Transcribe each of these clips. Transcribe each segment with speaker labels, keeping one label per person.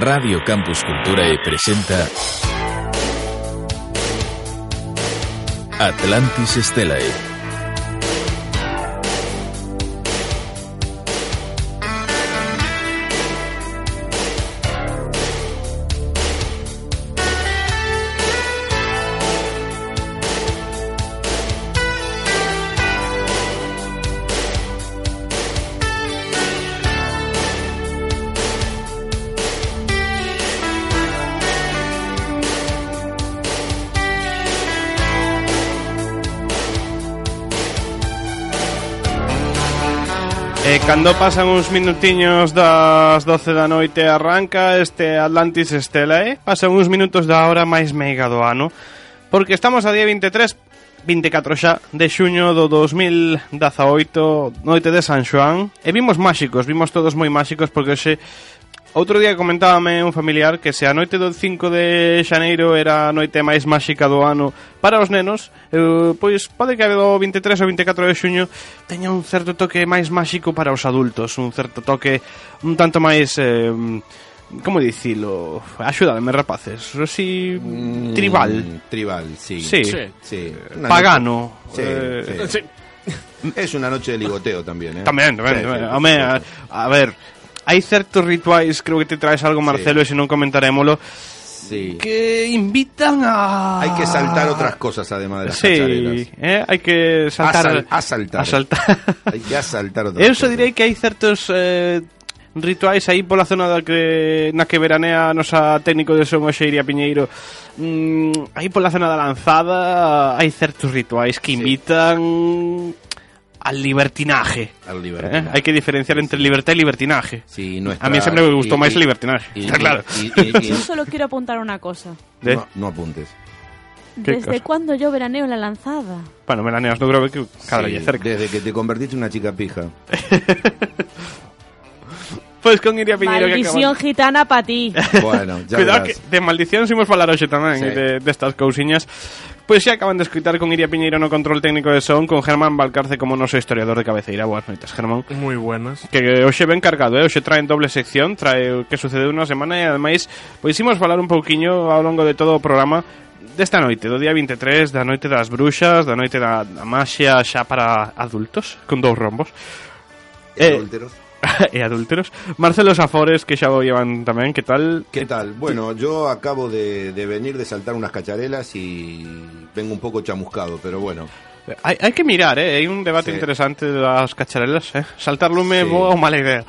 Speaker 1: Radio Campus Cultura e presenta Atlantis Stellae.
Speaker 2: Cando pasan uns minutiños das 12 da noite arranca este Atlantis Estela, eh? Pasan uns minutos da hora máis meiga do ano, porque estamos a día 23, 24 xa de xuño do 2018, noite de San Xoán, e vimos máxicos, vimos todos moi máxicos porque hoxe Outro día comentábame un familiar que se a noite do 5 de xaneiro era a noite máis máxica do ano para os nenos, eh, pois pode que o 23 ou 24 de xuño teña un certo toque máis máxico para os adultos, un certo toque un tanto máis eh, como dicilo, axúdame rapaces, así tribal.
Speaker 3: Tribal, sí.
Speaker 2: Sí.
Speaker 3: Sí. Una
Speaker 2: Pagano.
Speaker 3: Sí,
Speaker 2: eh,
Speaker 3: sí. Es una noche de ligoteo también, ¿eh? Sí, sí,
Speaker 2: Home,
Speaker 3: sí,
Speaker 2: a,
Speaker 3: sí.
Speaker 2: a ver, hai certos rituais, creo que te traes algo Marcelo, e se non comentaremoslo,
Speaker 3: Sí.
Speaker 2: que invitan a
Speaker 3: Hay que saltar otras cosas además de las
Speaker 2: Sí, eh, hai que saltar
Speaker 3: Asal- asaltar.
Speaker 2: asaltar.
Speaker 3: Hay que asaltar otras
Speaker 2: Eu só
Speaker 3: cosas.
Speaker 2: direi que hai certos eh, rituais aí pola zona da que na que veranea a nosa técnico de son Oxeiria Piñeiro. Mm, aí pola zona da lanzada hai certos rituais que invitan al libertinaje.
Speaker 3: Al
Speaker 2: Eh,
Speaker 3: libertinaje.
Speaker 2: hai que diferenciar entre libertad e libertinaje.
Speaker 3: Sí, nuestra-
Speaker 2: A mí sempre me gustó
Speaker 3: y-
Speaker 2: máis
Speaker 3: y-
Speaker 2: el libertinaje.
Speaker 3: y-
Speaker 2: Está
Speaker 3: y-
Speaker 2: claro.
Speaker 3: y- y- y-
Speaker 4: Yo solo quiero apuntar una cosa.
Speaker 2: De-
Speaker 3: no, no apuntes.
Speaker 2: ¿Qué
Speaker 4: ¿Desde cuándo yo veraneo en la lanzada?
Speaker 2: Bueno, melaneas no grove que cada
Speaker 3: Sí,
Speaker 2: vez cerca.
Speaker 3: Desde que te convertiste en una chica pija.
Speaker 2: Pois con Iria Piñeiro que
Speaker 4: Maldición gitana para ti.
Speaker 3: Bueno, ya
Speaker 2: Cuidado que de maldición imos falar hoxe tamén
Speaker 3: Sí.
Speaker 2: de, destas cousiñas Pois xa acaban de escutar con Iria Piñeiro no control técnico de son Con Germán Valcarce como noso historiador de cabeceira Boas noites, Germán
Speaker 5: Moi buenas
Speaker 2: Que eh, hoxe ben cargado, eh? hoxe traen doble sección Trae o que sucedeu na semana e ademais Pois imos falar un pouquiño ao longo de todo o programa desta noite, do día 23, da noite das bruxas, da noite da, da maxia xa para adultos, con dous rombos. Eh,
Speaker 3: adúlteros.
Speaker 2: e adúlteros Marcelo Safores, que xa o llevan tamén Que tal?
Speaker 3: ¿Qué tal? Bueno, yo acabo de, de venir de saltar unas cacharelas y vengo un poco chamuscado, pero bueno.
Speaker 2: Hai que mirar, eh? Hai un debate
Speaker 3: Sí.
Speaker 2: interesante das cacharelas, eh? Saltar lume
Speaker 3: Sí.
Speaker 2: ou mala idea.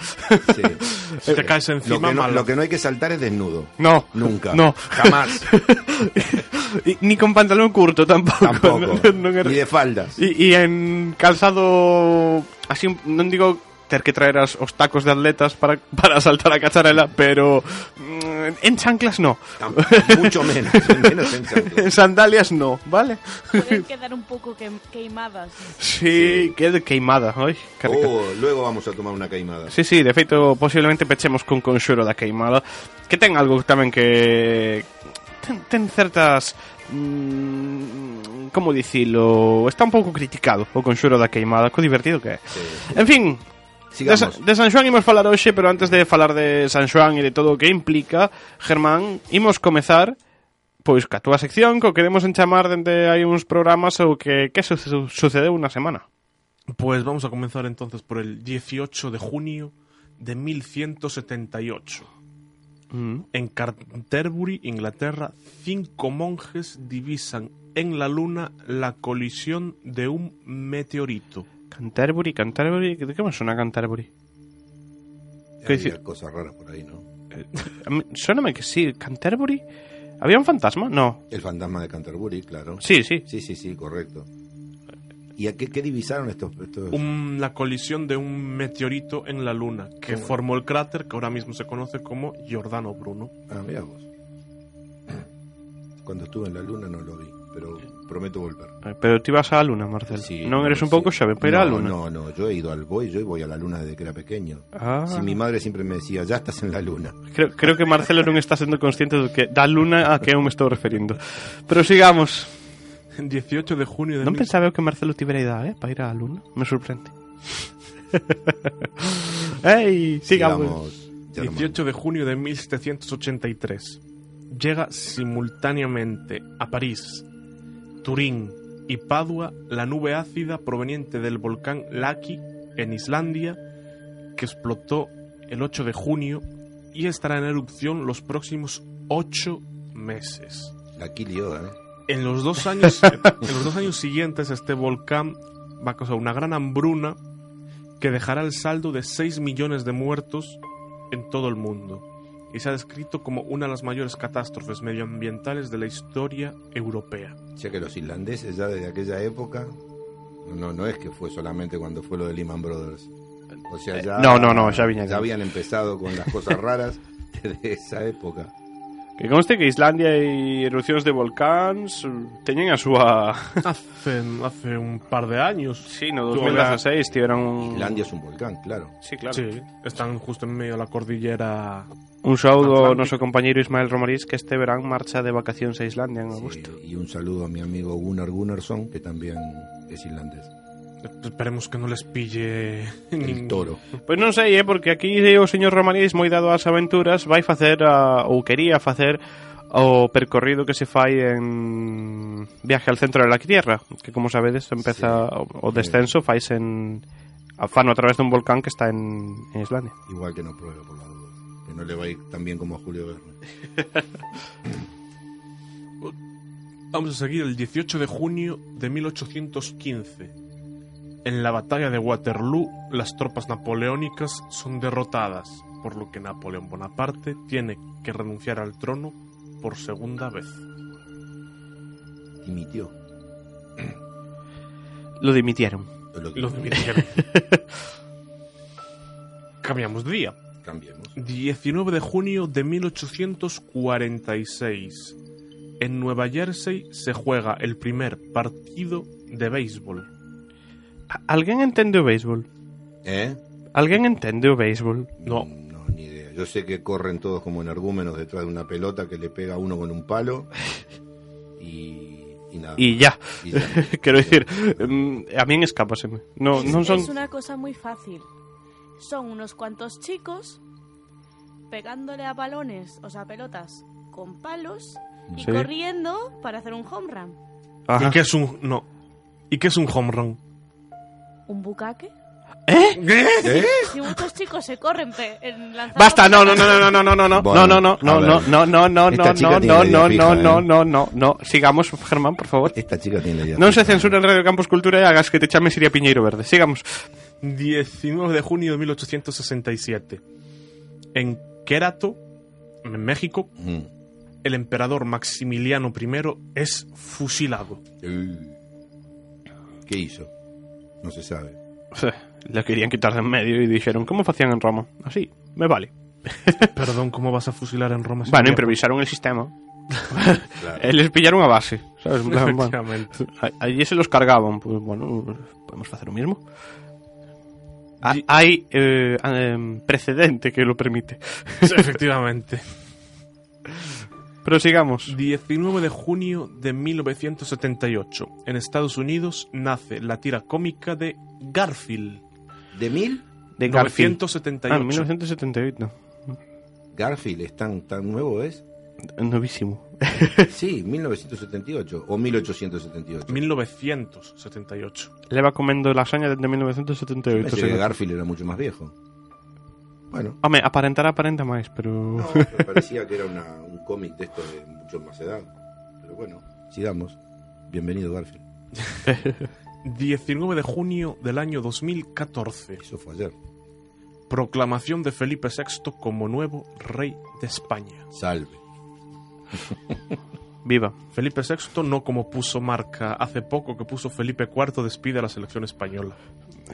Speaker 3: Sí.
Speaker 5: Si te caes
Speaker 3: Lo
Speaker 5: encima,
Speaker 3: que, no,
Speaker 5: malo.
Speaker 3: lo que no hay que saltar es desnudo.
Speaker 2: No.
Speaker 3: Nunca.
Speaker 2: No.
Speaker 3: Jamás.
Speaker 2: Y- Ni con pantalón curto.
Speaker 3: Tampoco. Ni de faldas.
Speaker 2: E en calzado así non digo ter que traer os tacos de atletas para, para saltar a cacharela, pero mm, en chanclas no.
Speaker 3: Mucho menos. menos en chanclas.
Speaker 2: En sandalias no, ¿vale?
Speaker 4: Pueden quedar un poco que- queimadas.
Speaker 2: Sí, que queimada, oi, que rica.
Speaker 3: Oh, luego vamos a tomar una caimada.
Speaker 2: Sí, sí, de feito posiblemente pechemos con conxuro da queimada Que ten algo tamén que ten, ten certas mm, como dicilo Está un pouco criticado o conxuro da queimada Co divertido que é En fin,
Speaker 3: Sigamos.
Speaker 2: Sa- de San Xoán imos falar hoxe Pero antes de falar de San Xoán e de todo o que implica Germán, imos comezar Pois ca túa sección que demos en chamar dende hai uns programas O que, que su- sucedeu unha semana
Speaker 5: Pues vamos a comenzar entonces por el 18 de junio de 1178.
Speaker 2: mm.
Speaker 5: En Canterbury, Inglaterra, cinco monjes divisan en la luna la colisión de un meteorito.
Speaker 2: Canterbury, Canterbury, ¿de qué me suena Canterbury? ¿Qué
Speaker 3: Había cosas raras por ahí, ¿no?
Speaker 2: A mí- Suéname que sí. ¿Canterbury? ¿Había un fantasma? No.
Speaker 3: El fantasma de Canterbury, claro.
Speaker 2: Sí, sí.
Speaker 3: Sí, sí, sí, correcto. ¿Y a qué, qué divisaron estos? estos...
Speaker 5: Un- la colisión de un meteorito en la Luna que
Speaker 3: ¿Cómo?
Speaker 5: formó el cráter que ahora mismo se conoce como Giordano Bruno.
Speaker 3: Ah, mira vos. Cuando estuve en la luna no lo vi, pero prometo volver.
Speaker 2: Eh, Pero te ibas a la luna, Marcel.
Speaker 3: Sí,
Speaker 2: non eres un
Speaker 3: sí.
Speaker 2: pouco xave para ir
Speaker 3: no,
Speaker 2: luna?
Speaker 3: No, no, yo he ido al voy, yo voy a la luna desde que era pequeño.
Speaker 2: Ah.
Speaker 3: Si mi madre siempre me decía, ya estás en la luna.
Speaker 2: Creo, creo que Marcelo non está sendo consciente do que da luna a que eu me estou referindo. Pero sigamos.
Speaker 5: 18 de junio de
Speaker 2: Non
Speaker 5: mil-
Speaker 2: pensaba que Marcelo tivera idade, eh, para ir á luna. Me sorprende. Ei, sigamos.
Speaker 3: Sigamos, Germán.
Speaker 5: 18 de junio de 1783. Llega simultáneamente a París, Turín y Padua la nube ácida proveniente del volcán Laki en Islandia que explotó el 8 de junio y estará en erupción los próximos 8 meses.
Speaker 3: La Kill Yoda, ¿eh?
Speaker 5: En los dos años, en los dos años siguientes, este volcán va a causar una gran hambruna que dejará el saldo de 6 millones de muertos en todo el mundo. Y se ha descrito como una de las mayores catástrofes medioambientales de la historia europea.
Speaker 3: O sea que los islandeses ya desde aquella época, no, no es que fue solamente cuando fue lo de Lehman Brothers. O sea, ya,
Speaker 2: Eh, no, no, no, ya
Speaker 3: ya
Speaker 2: ya.
Speaker 3: habían empezado con las cosas raras desde esa época.
Speaker 2: Que conste que Islandia e erupcións de volcáns eh, teñen a súa...
Speaker 5: Hace, hace un par de años.
Speaker 2: Sí, no,
Speaker 5: Tú
Speaker 2: 2016 tiveron...
Speaker 3: Islandia es un volcán, claro.
Speaker 2: Sí, claro.
Speaker 5: Sí, están justo en medio de la cordillera.
Speaker 2: Un saúdo ao noso compañeiro Ismael Romariz que este verán marcha de vacacións a Islandia en
Speaker 3: Sí,
Speaker 2: agosto.
Speaker 3: y un saludo a mi amigo Gunnar Gunnarsson, que también es irlandés.
Speaker 5: Esperemos que no les pille
Speaker 3: El toro.
Speaker 2: Pois non sei, eh, porque aquí o señor Romariz moi dado ás aventuras vai facer a, ou quería facer o percorrido que se fai en Viaje al centro de la Tierra, que como sabedes empeza
Speaker 3: Sí.
Speaker 2: o, o descenso fais en a fano a través dun volcán que está en, en Islandia.
Speaker 3: Igual que no pruebe por la duda. Que no le va a ir tan bien como a Julio Verne.
Speaker 5: Vamos a seguir el 18 de junio de 1815. En la batalla de Waterloo, las tropas napoleónicas son derrotadas, por lo que Napoleón Bonaparte tiene que renunciar al trono por segunda vez.
Speaker 3: Dimitió.
Speaker 2: Lo dimitieron.
Speaker 3: Lo
Speaker 5: dimitieron. Cambiamos de día.
Speaker 3: cambiemos.
Speaker 5: 19 de junio de 1846. En Nueva Jersey se juega el primer partido de béisbol.
Speaker 2: A- Alguén entende o béisbol?
Speaker 3: ¿Eh?
Speaker 2: Alguén entende o béisbol?
Speaker 5: No.
Speaker 3: No, ni idea. Yo sé que corren todos como energúmenos detrás de una pelota que le pega a uno con un palo. Y, y nada.
Speaker 2: Ya.
Speaker 3: Y ya.
Speaker 2: Quero dicir, mm, a min escápaseme. No, non son...
Speaker 4: Es una cosa muy fácil. Son unos cuantos chicos pegándole a balones, o sea, pelotas, con palos y
Speaker 2: Sí.
Speaker 4: corriendo para hacer un home run.
Speaker 2: Ajá.
Speaker 5: ¿Y qué es un no? ¿Y qué es un home run?
Speaker 4: ¿Un bucaque?
Speaker 3: ¿Eh?
Speaker 4: Si muchos chicos se corren pe- en
Speaker 2: Basta, no, no, no, no, no, no, no, no,
Speaker 3: Bueno,
Speaker 2: no, no, no, no, no, no, no,
Speaker 3: Esta
Speaker 2: no, no, no, no, no, no,
Speaker 3: ¿eh?
Speaker 2: no, no, no. Sigamos, Germán, por favor.
Speaker 3: Esta chica tiene idea.
Speaker 2: Non se
Speaker 3: fija.
Speaker 2: censura en Radio Campus Cultura e hagas que te chame Siria Piñeiro Verde. Sigamos.
Speaker 5: 19 de junio de 1867. En Querato, en México,
Speaker 3: Mm.
Speaker 5: el emperador Maximiliano I es fusilado.
Speaker 3: Uh. ¿Qué hizo? No se sabe.
Speaker 2: Le querían quitar de en medio e dixeron, como facían en Roma? Así, me vale.
Speaker 5: Perdón, ¿cómo vas a fusilar en Roma?
Speaker 2: Bueno, improvisaron el sistema.
Speaker 3: Claro.
Speaker 2: Les pillaron a base, sabes? Bueno, allí se los cargaban. Pues bueno, podemos facer o mismo. Ah, Hai eh, eh, precedente que lo permite.
Speaker 5: Efectivamente.
Speaker 2: Pero sigamos.
Speaker 5: 19 de junio de 1978. En Estados Unidos nace la tira cómica de Garfield.
Speaker 3: ¿De mil?
Speaker 2: De Garfield.
Speaker 5: 978.
Speaker 2: Ah, 1978.
Speaker 3: Garfield es tan, tan nuevo, ¿es?
Speaker 2: Novísimo.
Speaker 3: Sí, 1978 o 1878.
Speaker 5: 1978.
Speaker 2: Leva comendo lasaña desde 1978.
Speaker 3: Pensé
Speaker 2: se
Speaker 3: que
Speaker 2: nota.
Speaker 3: Garfield era mucho más viejo. Bueno,
Speaker 2: Home, aparentar aparenta máis, pero...
Speaker 3: no, me parecía que era una- un cómic de esto de mucho más edad. Pero bueno, sigamos. Bienvenido, Garfield.
Speaker 5: 19 de junio del año 2014.
Speaker 3: Eso fue ayer.
Speaker 5: Proclamación de Felipe VI como nuevo rey de España.
Speaker 3: Salve.
Speaker 2: Viva.
Speaker 5: Felipe VI no como puso marca hace poco que puso Felipe IV despide a la selección española.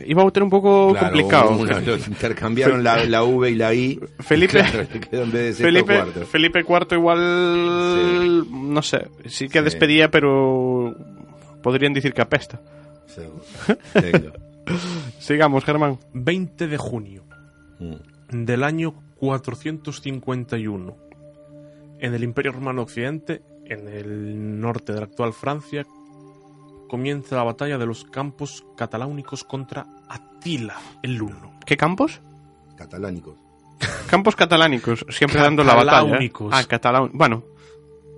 Speaker 2: Iba a tener un poco
Speaker 3: Claro,
Speaker 2: complicado.
Speaker 3: una- intercambiaron la, la V y la I.
Speaker 2: Felipe-
Speaker 3: Claro, le quedó en vez de sexto,
Speaker 2: Felipe,
Speaker 3: cuarto.
Speaker 2: Felipe IV igual, no sé, sí que
Speaker 3: Sí.
Speaker 2: despedía, pero podrían decir que apesta. Sigamos, Germán.
Speaker 5: 20 de junio
Speaker 3: Mm.
Speaker 5: del año 451. En el Imperio Romano Occidente, en el norte de la actual Francia, comienza la batalla de los campos cataláunicos contra Atila el Huno.
Speaker 2: ¿Qué campos?
Speaker 3: Catalánicos.
Speaker 2: Campos catalánicos, siempre dando la batalla. Ah, catalán. Bueno,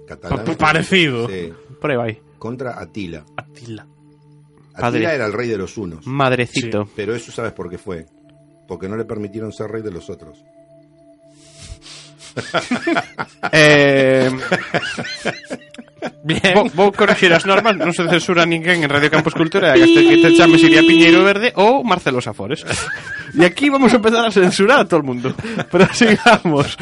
Speaker 3: Catalánicos.
Speaker 5: Pa- parecido.
Speaker 3: Sí.
Speaker 2: prueba ahí.
Speaker 3: Contra Atila.
Speaker 5: Atila.
Speaker 2: Padre.
Speaker 3: Atila era el rey de los unos.
Speaker 2: Madrecito.
Speaker 3: Pero eso sabes por qué fue. Porque no le permitieron ser rey de los otros.
Speaker 2: Eh... Vou, vou corregir as normas Non se censura ninguén en Radio Campos Cultura Hasta que te chames Iria Piñeiro Verde Ou Marcelo Safores. E aquí vamos a empezar a censurar a todo el mundo. Pero sigamos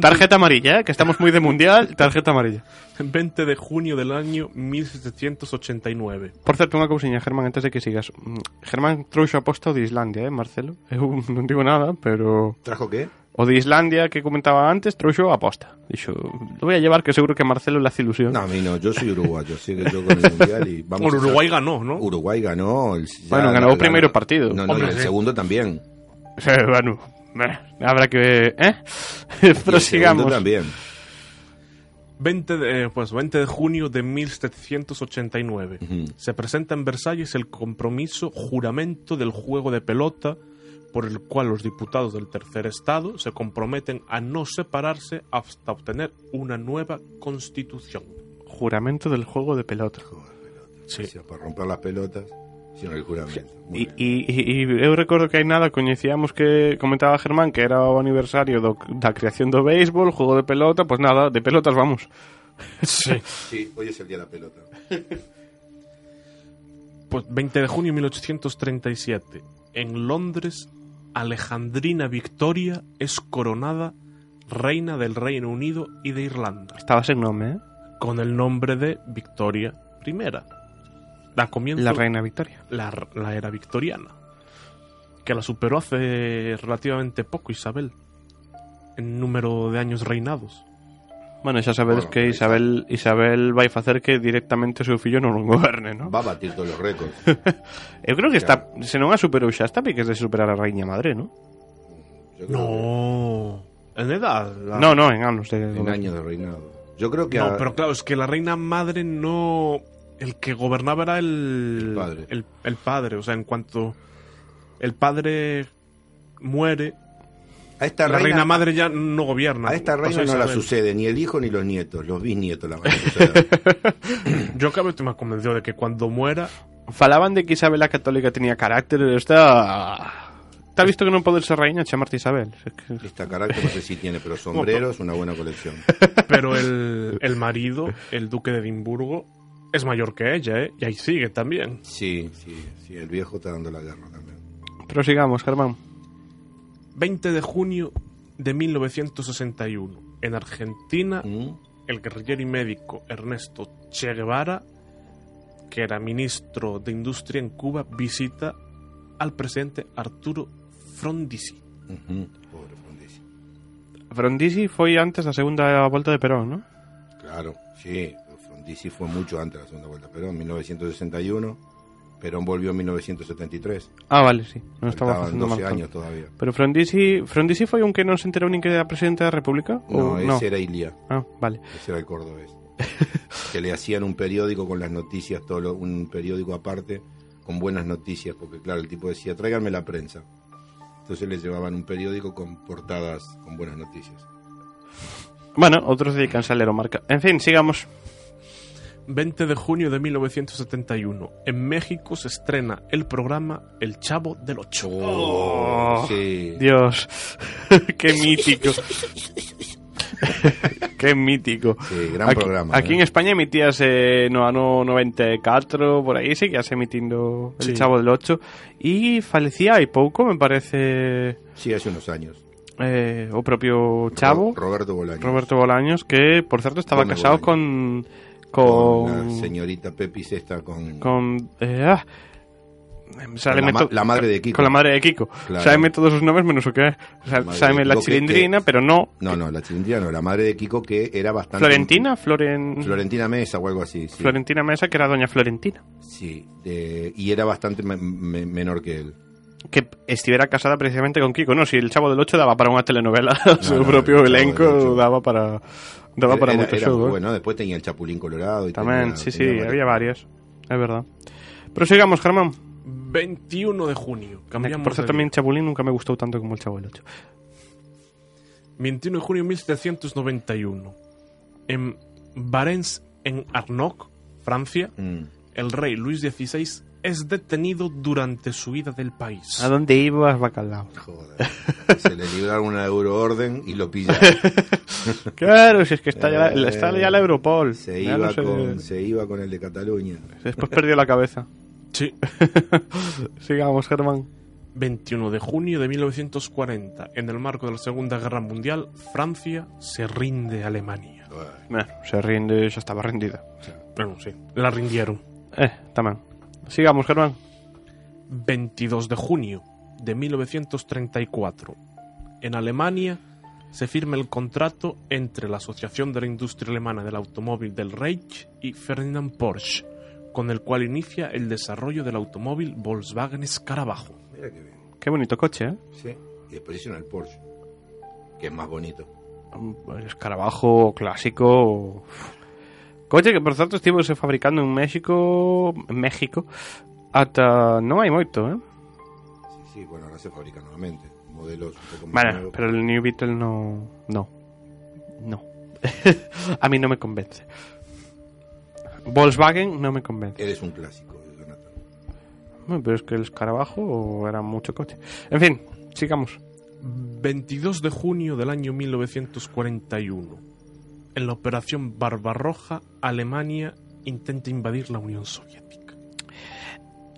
Speaker 2: Tarjeta amarilla, ¿eh? que estamos muy de mundial Tarjeta amarilla
Speaker 5: 20 de junio del año 1789.
Speaker 2: Por certo, unha cousiña, Germán, antes de que sigas Mm, Germán trouxo a posta o de Islandia, eh, Marcelo Eu non digo nada, pero
Speaker 3: ¿Trajo qué?
Speaker 2: O de Islandia que comentaba antes trouxo a posta Dixo, lo voy a llevar que seguro que a Marcelo le hace ilusión
Speaker 3: No, a mí no. Yo soy uruguayo. Así que yo con el mundial y vamos
Speaker 5: Bueno,
Speaker 3: a
Speaker 5: Uruguay ganó, ¿no?
Speaker 3: Uruguay ganó. el- ya
Speaker 2: Bueno, ganó el primer partido.
Speaker 3: No, no,
Speaker 5: Hombre,
Speaker 3: y el
Speaker 5: sí.
Speaker 3: segundo también.
Speaker 2: Sí, bueno, habrá que... ¿Eh?
Speaker 3: Y el segundo
Speaker 2: Prosigamos.
Speaker 3: también.
Speaker 5: 20 de, eh, pues 20 de junio de 1789.
Speaker 3: Ujú.
Speaker 5: Se presenta en Versalles el compromiso juramento del juego de pelota por el cual los diputados del tercer estado se comprometen a no separarse hasta obtener una nueva constitución.
Speaker 2: Juramento del juego de pelota.
Speaker 5: Sí.
Speaker 3: O sea, para romper las pelotas, sino el juramento.
Speaker 2: E, e, e, e eu recordo que hai nada coñecíamos que comentaba Germán que era o aniversario do, da creación do béisbol, juego de pelota, pues nada, de pelotas vamos.
Speaker 5: Sí.
Speaker 3: Sí, hoy es el día de la pelota.
Speaker 5: Pues 20 de junio de 1837. En Londres, Alejandrina Victoria es coronada reina del Reino Unido y de Irlanda,
Speaker 2: Estaba sen nome, eh?
Speaker 5: con el nombre de Victoria I. Da comienzo
Speaker 2: La reina Victoria.
Speaker 5: la, la era victoriana, que la superó hace relativamente poco Isabel, en número de años reinados.
Speaker 2: Bueno, xa sabedes
Speaker 3: Bueno,
Speaker 2: que Isabel Isabel vai facer que directamente o seu fillo non goberne, non?
Speaker 3: Va a batir todos los récords.
Speaker 2: Eu creo que está, se non a superou xa, está piques de superar a Raíña Madre, non?
Speaker 3: Yo
Speaker 5: No, en edad. la-
Speaker 2: No, no, en anos de...
Speaker 3: que En años de reinado. Yo creo que
Speaker 5: No,
Speaker 3: a-
Speaker 5: pero claro, es que la reina madre no. El que gobernaba era el.
Speaker 3: El padre.
Speaker 5: El, el padre, o sea, en cuanto el padre muere,
Speaker 3: a esta
Speaker 5: la reina,
Speaker 3: reina,
Speaker 5: madre ya no gobierna.
Speaker 3: a esta reina no la sucede ni el hijo ni los nietos, los bisnietos la van a suceder.
Speaker 5: Yo creo que me convenció de que cuando muera.
Speaker 2: Falaban de que Isabel la Católica tenía carácter, está... Está visto que non poder ser reina chamarte Isabel.
Speaker 3: Esta carácter no sé si tiene, pero sombrero es una buena colección.
Speaker 5: Pero el, el marido, el duque de Edimburgo, es mayor que ella, ¿eh? Y ahí sigue también.
Speaker 3: Sí, sí, sí, el viejo está dando la guerra también.
Speaker 2: Prosigamos, Germán.
Speaker 5: 20 de junio de 1961. En Argentina,
Speaker 3: ¿Mm?
Speaker 5: el guerrillero y médico Ernesto Che Guevara, que era ministro de Industria en Cuba, visita al presidente Arturo Frondizi.
Speaker 3: Pobre Frondizi.
Speaker 2: Frondizi foi antes da segunda volta de Perón, ¿no?
Speaker 3: Claro, sí, Frondizi fue mucho antes de la segunda vuelta, pero en 1961, Perón volvió en 1973.
Speaker 2: Ah, vale, sí. Non estaba facendo
Speaker 3: 12
Speaker 2: mal.
Speaker 3: años todavía.
Speaker 2: Pero Frondizi, Frondizi foi un que non se enterou nin que era presidente da República?
Speaker 3: No, ese era Ilia,
Speaker 2: Ah, vale.
Speaker 3: ese era el cordobés. que le hacían un periódico con las noticias, todo lo- un periódico aparte, con buenas noticias, porque claro, el tipo decía, tráiganme la prensa. Entonces le llevaban un periódico con portadas con buenas noticias.
Speaker 2: Bueno, outros dedicanse a ler o marca. En fin, sigamos.
Speaker 5: 20 de junio de 1971. En México se estrena el programa El Chavo del Ocho.
Speaker 2: Oh.
Speaker 3: sí.
Speaker 2: Dios, qué mítico. Qué mítico.
Speaker 3: Sí, gran
Speaker 2: aquí,
Speaker 3: programa,
Speaker 2: Aquí
Speaker 3: eh.
Speaker 2: en España emitíase no ano 94, por aí seguíase emitindo El
Speaker 5: Sí.
Speaker 2: Chavo del 8 e falecía hai pouco, me parece
Speaker 3: Sí, hace unos años.
Speaker 2: eh, o propio Chavo,
Speaker 3: Ro- Roberto Bolaños.
Speaker 2: Roberto Bolaños, que por certo estaba
Speaker 3: Come
Speaker 2: casado
Speaker 3: Bolaños.
Speaker 2: con
Speaker 3: Con
Speaker 2: con
Speaker 3: la señorita Pepis esta con...
Speaker 2: con eh, ah, sale
Speaker 3: la, ma-
Speaker 2: meto-
Speaker 3: la madre de Kiko.
Speaker 2: con la madre de Kiko.
Speaker 3: Claro.
Speaker 2: Sábeme todos os nomes menos o que é. O sea,
Speaker 3: La
Speaker 2: chilindrina,
Speaker 3: que-
Speaker 2: pero no
Speaker 3: No, no, la chilindrina no, la madre de Kiko que era bastante...
Speaker 2: Florentina, Floren...
Speaker 3: Florentina Mesa o algo así, sí.
Speaker 2: Florentina Mesa, que era doña Florentina.
Speaker 3: Sí, y era bastante me- me- menor que él.
Speaker 2: Que estuviera casada precisamente con Kiko. No, si el Chavo del 8 daba para una telenovela, su
Speaker 3: no,
Speaker 2: propio elenco
Speaker 3: Ocho.
Speaker 2: daba para daba para
Speaker 3: Era-
Speaker 2: mucho
Speaker 3: era
Speaker 2: show.
Speaker 3: muy
Speaker 2: ¿eh?
Speaker 3: Bueno, después tenía el Chapulín Colorado y
Speaker 2: También,
Speaker 3: tenía-
Speaker 2: sí, sí,
Speaker 3: tenía
Speaker 2: había varias. Es verdad. Prosigamos, Germán.
Speaker 5: 21 de junio. Cambiamos
Speaker 2: Por cierto,
Speaker 5: de
Speaker 2: también Chapulín nunca me gustó tanto como el Chavo del 8.
Speaker 5: 21 de junio de 1791. En Varens, en Arnoc, Francia,
Speaker 3: Mm.
Speaker 5: el rey Luis XVI es detenido durante su huida del país.
Speaker 2: ¿A dónde ibas, bacalao?
Speaker 3: Joder. Se le libraron una euroorden y lo pillaron.
Speaker 2: Claro, si es que está ya,
Speaker 3: Eh,
Speaker 2: está ya la Europol.
Speaker 3: Se iba,
Speaker 2: no sé-
Speaker 3: con, se iba con el de Cataluña.
Speaker 2: Después perdió la cabeza.
Speaker 5: Sí.
Speaker 2: Sigamos, Germán.
Speaker 5: 21 de junio de 1940, en el marco de la Segunda Guerra Mundial, Francia se rinde a Alemania.
Speaker 2: Bueno, se rinde, ya estaba rendida.
Speaker 5: Bueno, sí, la rindieron.
Speaker 2: Eh, también. Sigamos, Germán.
Speaker 5: 22 de junio de 1934, en Alemania se firma el contrato entre la Asociación de la Industria Alemana del Automóvil del Reich y Ferdinand Porsche, con el cual inicia el desarrollo del automóvil Volkswagen Escarabajo.
Speaker 3: Mira qué bien.
Speaker 2: Qué bonito coche, ¿eh?
Speaker 3: Sí. Y después hicieron el Porsche, que es más bonito.
Speaker 2: Escarabajo clásico. Coche que, por cierto, estivose fabricando en México en México ata non hai moito, eh?
Speaker 3: Sí, sí, bueno, ahora se fabrica nuevamente. Modelos un poco más
Speaker 2: Bueno,
Speaker 3: nuevos.
Speaker 2: pero el New Beetle no... No. No. A mí no me convence. Volkswagen no me convence.
Speaker 3: Eres un clásico, Jonathan.
Speaker 2: Bueno, pero es que el escarabajo era mucho coche. En fin, sigamos.
Speaker 5: 22 de junio del año 1941. En la Operación Barbarroja, Alemania intenta invadir la Unión Soviética.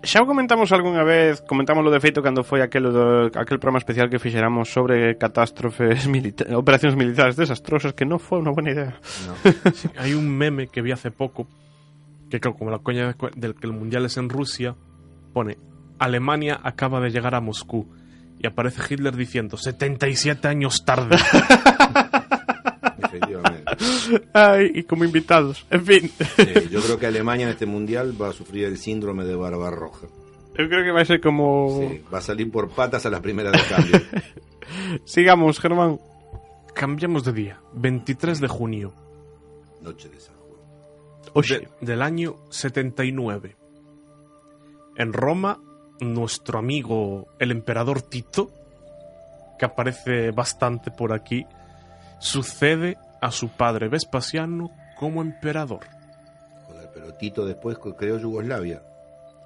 Speaker 2: Xa o comentamos algunha vez, comentamos lo de feito cando foi aquel, do, aquel programa especial que fixeramos sobre catástrofes milita operacións militares desastrosas que non foi unha buena idea.
Speaker 3: No.
Speaker 5: Hay un meme que vi hace poco, que creo como la coña del que el mundial es en Rusia, pone Alemania acaba de llegar a Moscú y aparece Hitler diciendo 77 años tarde.
Speaker 2: Ai, e como invitados. En fin,
Speaker 3: Sí, yo creo que Alemania en este mundial va a sufrir el síndrome de Barbarroja.
Speaker 2: eu creo que vai ser como...
Speaker 3: Sí, va a salir por patas a las primeras de cambio.
Speaker 2: Sigamos, Germán.
Speaker 5: Cambiamos de día, 23 de junio
Speaker 3: Noche de San Juan.
Speaker 2: Oxe,
Speaker 5: de- del año 79. En Roma, nuestro amigo el emperador Tito, que aparece bastante por aquí, sucede a su padre Vespasiano como emperador.
Speaker 3: Joder, pero Tito después creó Yugoslavia.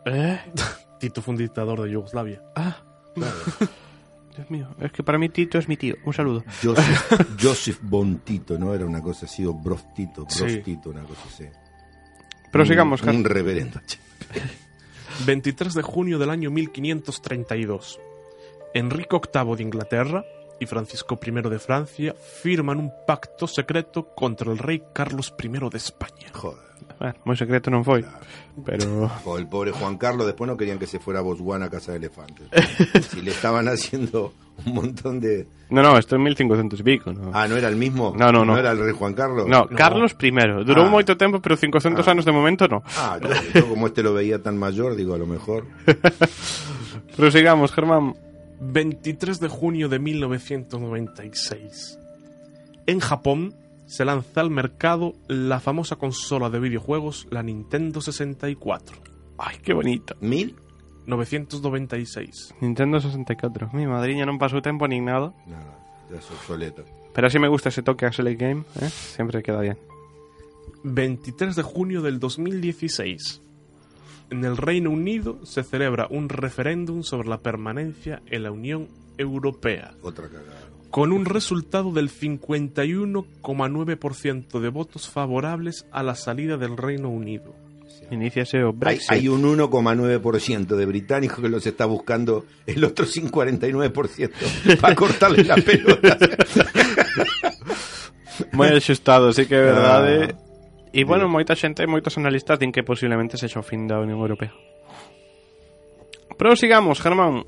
Speaker 2: eh?
Speaker 5: Tito fue un dictador de Yugoslavia.
Speaker 2: Ah,
Speaker 3: Claro.
Speaker 2: Dios mío, es que para mí Tito es mi tío. Un saludo.
Speaker 3: Joseph, Joseph Von Tito, ¿no? Era una cosa así, o Bros Tito,
Speaker 5: Sí.
Speaker 3: Tito, una cosa así.
Speaker 2: Pero sigamos,
Speaker 3: un, un reverendo.
Speaker 5: 23 de junio del año 1532. Enrique VIII de Inglaterra y Francisco I de Francia firman un pacto secreto contra el rey Carlos I de España.
Speaker 3: Joder.
Speaker 2: Bueno, moi secreto non foi. Pero...
Speaker 3: O el pobre Juan Carlos después no querían que se fuera a Botswana a casa de elefantes. Si le estaban haciendo un montón de...
Speaker 2: No, no, esto en 1500 y pico, no.
Speaker 3: Ah, ¿no era el mismo?
Speaker 2: No, no, no.
Speaker 3: ¿No era el rey Juan Carlos?
Speaker 2: No, Carlos I. Durou
Speaker 3: Ah.
Speaker 2: moito tempo, pero 500
Speaker 3: Ah.
Speaker 2: anos de momento no.
Speaker 3: Ah, yo, yo como este lo veía tan mayor, digo, a lo mejor...
Speaker 2: Pero sigamos, Germán.
Speaker 5: 23 de junio de 1996. En Japón se lanza al mercado la famosa consola de videojuegos, la Nintendo 64.
Speaker 2: Ay, qué bonito.
Speaker 3: ¿Mil?
Speaker 5: 996.
Speaker 2: Nintendo 64. Mi madriña non pasou tempo nin nada.
Speaker 3: No, no, ya es obsoleto.
Speaker 2: Pero así me gusta ese toque a Select Game, ¿eh? Siempre queda bien.
Speaker 5: 23 de junio del 2016. En el Reino Unido se celebra un referéndum sobre la permanencia en la Unión Europea,
Speaker 3: Otra cagada.
Speaker 5: con un resultado del 51,9% de votos favorables a la salida del Reino Unido.
Speaker 2: Iníciase o
Speaker 3: Hay,
Speaker 2: Brexit.
Speaker 3: hay un 1,9% de británicos que los está buscando el otro 5,49% para cortarle la pelota.
Speaker 2: Moi axustado, sí que é verdade.
Speaker 3: Ah.
Speaker 2: E, bueno, moita xente, moitos analistas din que posiblemente sexa o fin da Unión Europea. Prosigamos, Germán.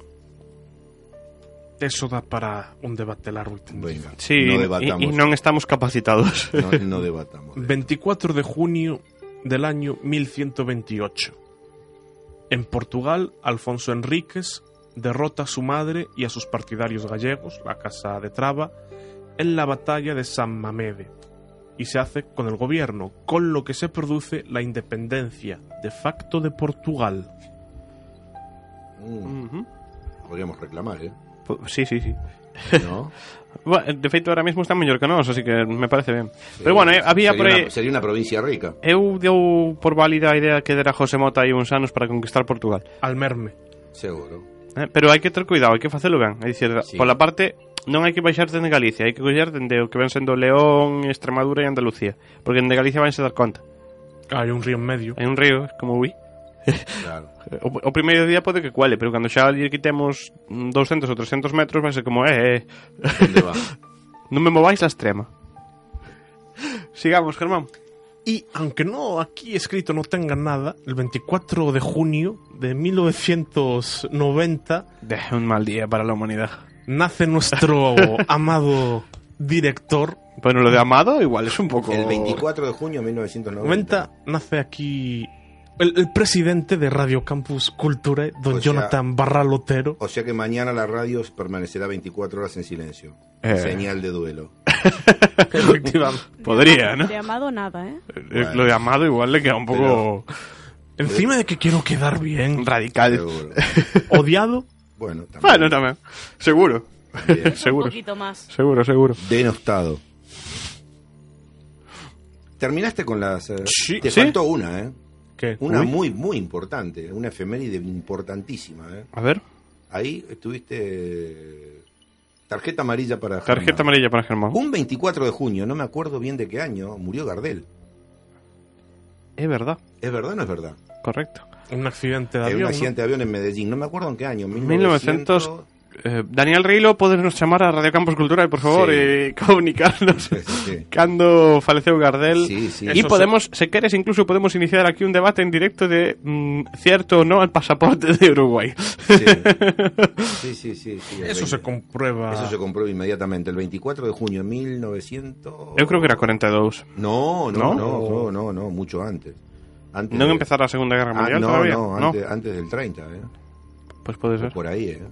Speaker 5: Eso da para un debate largo y tendido.
Speaker 3: Venga,
Speaker 2: Sí,
Speaker 3: no
Speaker 2: e,
Speaker 3: debatamos.
Speaker 2: e non estamos capacitados.
Speaker 3: No, no debatamos.
Speaker 5: 24 de junio del año 1128. En Portugal, Alfonso Enríquez derrota a su madre y a sus partidarios gallegos, la Casa de Traba, en la batalla de San Mamede y se hace con el gobierno, con lo que se produce la independencia de facto de Portugal.
Speaker 3: Mm, podríamos reclamar, ¿eh?
Speaker 2: Po- Sí, sí, sí.
Speaker 3: ¿No?
Speaker 2: Bueno, de feito, ahora mismo está mellor que nós, así que me parece ben. Pero bueno, eh, había
Speaker 3: sería
Speaker 2: por aí...
Speaker 3: Una, sería provincia rica.
Speaker 2: Eu deu por válida a idea que dera José Mota aí uns anos para conquistar Portugal.
Speaker 5: Al merme.
Speaker 3: Seguro.
Speaker 2: Eh, Pero hai que ter cuidado, hai que facelo ben. É dicir,
Speaker 3: Sí.
Speaker 2: pola parte, non hai que baixar dende Galicia, hai que coller dende o que ven sendo León, Extremadura e Andalucía, porque dende Galicia vanse dar conta.
Speaker 5: Ah, hai un río en medio.
Speaker 2: Hai un río, como vi.
Speaker 3: Claro.
Speaker 2: O, o primeiro día pode que cuale, pero cando xa lle quitemos 200 ou 300 metros vai ser como, eh, eh.
Speaker 3: Va?
Speaker 2: non me mováis a extrema. Sigamos, Germán.
Speaker 5: Y aunque no aquí escrito no tenga nada, el 24 de junio de 1990...
Speaker 2: De un mal día para la humanidad.
Speaker 5: Nace nuestro amado director.
Speaker 2: Bueno, lo de Amado igual es un poco...
Speaker 3: El 24 de junio de 1990.
Speaker 5: 90 nace aquí el, el presidente de Radio Campus Cultura, don
Speaker 3: O sea-
Speaker 5: Jonathan Barral Otero.
Speaker 3: O sea que mañana la radio permanecerá 24 horas en silencio.
Speaker 2: Eh.
Speaker 3: Señal de duelo.
Speaker 5: Efectivamente.
Speaker 2: Podría, ¿no?
Speaker 4: De amado nada, ¿eh?
Speaker 2: Eh, Lo de Amado igual le queda un poco
Speaker 5: Encima de que quiero quedar bien,
Speaker 2: radical.
Speaker 3: Seguro.
Speaker 5: odiado,
Speaker 3: Bueno, también.
Speaker 2: Bueno, también. Seguro. Seguro.
Speaker 4: Un poquito más.
Speaker 2: Seguro, seguro.
Speaker 3: Denostado. Terminaste con las. eh,
Speaker 5: Sí.
Speaker 3: Te
Speaker 2: ¿Sí?
Speaker 3: faltó una, ¿eh?
Speaker 5: que
Speaker 3: Una
Speaker 5: uy,
Speaker 3: muy, muy importante. Una efeméride importantísima, ¿eh?
Speaker 2: A ver.
Speaker 3: Ahí estuviste. eh, Tarjeta amarilla para.
Speaker 2: Tarjeta
Speaker 3: Germán.
Speaker 2: amarilla para Germán.
Speaker 3: Un 24 de junio, no me acuerdo bien de qué año, murió Gardel.
Speaker 2: Es verdad.
Speaker 3: ¿Es verdad o no es verdad?
Speaker 2: Correcto.
Speaker 5: un accidente de avión.
Speaker 3: un
Speaker 5: ¿no?
Speaker 3: accidente de avión en Medellín. No me acuerdo en qué año.
Speaker 2: 1900.
Speaker 3: 1900.
Speaker 2: Eh, Daniel Reilo, podes chamar a Radio Campus Cultural, por favor,
Speaker 3: Sí.
Speaker 2: e comunicarnos
Speaker 3: Sí,
Speaker 2: cando faleceu Gardel.
Speaker 3: Sí, sí.
Speaker 5: Eso
Speaker 2: podemos, se queres, incluso podemos iniciar aquí un debate en directo de mm, cierto o no al pasaporte de Uruguay.
Speaker 3: Sí, sí, sí. sí, sí, el
Speaker 5: Eso se
Speaker 3: 20.
Speaker 5: comprueba.
Speaker 3: Eso se compró inmediatamente. El 24 de junio de 1900.
Speaker 2: Eu creo que era 42.
Speaker 3: No,
Speaker 2: ¿No?
Speaker 3: no, no, no, no, no, mucho antes. Antes
Speaker 2: Non
Speaker 3: de-
Speaker 2: empezar a Segunda Guerra
Speaker 3: Ah,
Speaker 2: Mundial
Speaker 3: no,
Speaker 2: todavía?
Speaker 3: no, antes, antes del 30, ¿eh?
Speaker 2: Pois pode ser,
Speaker 3: Por ahí, ¿eh?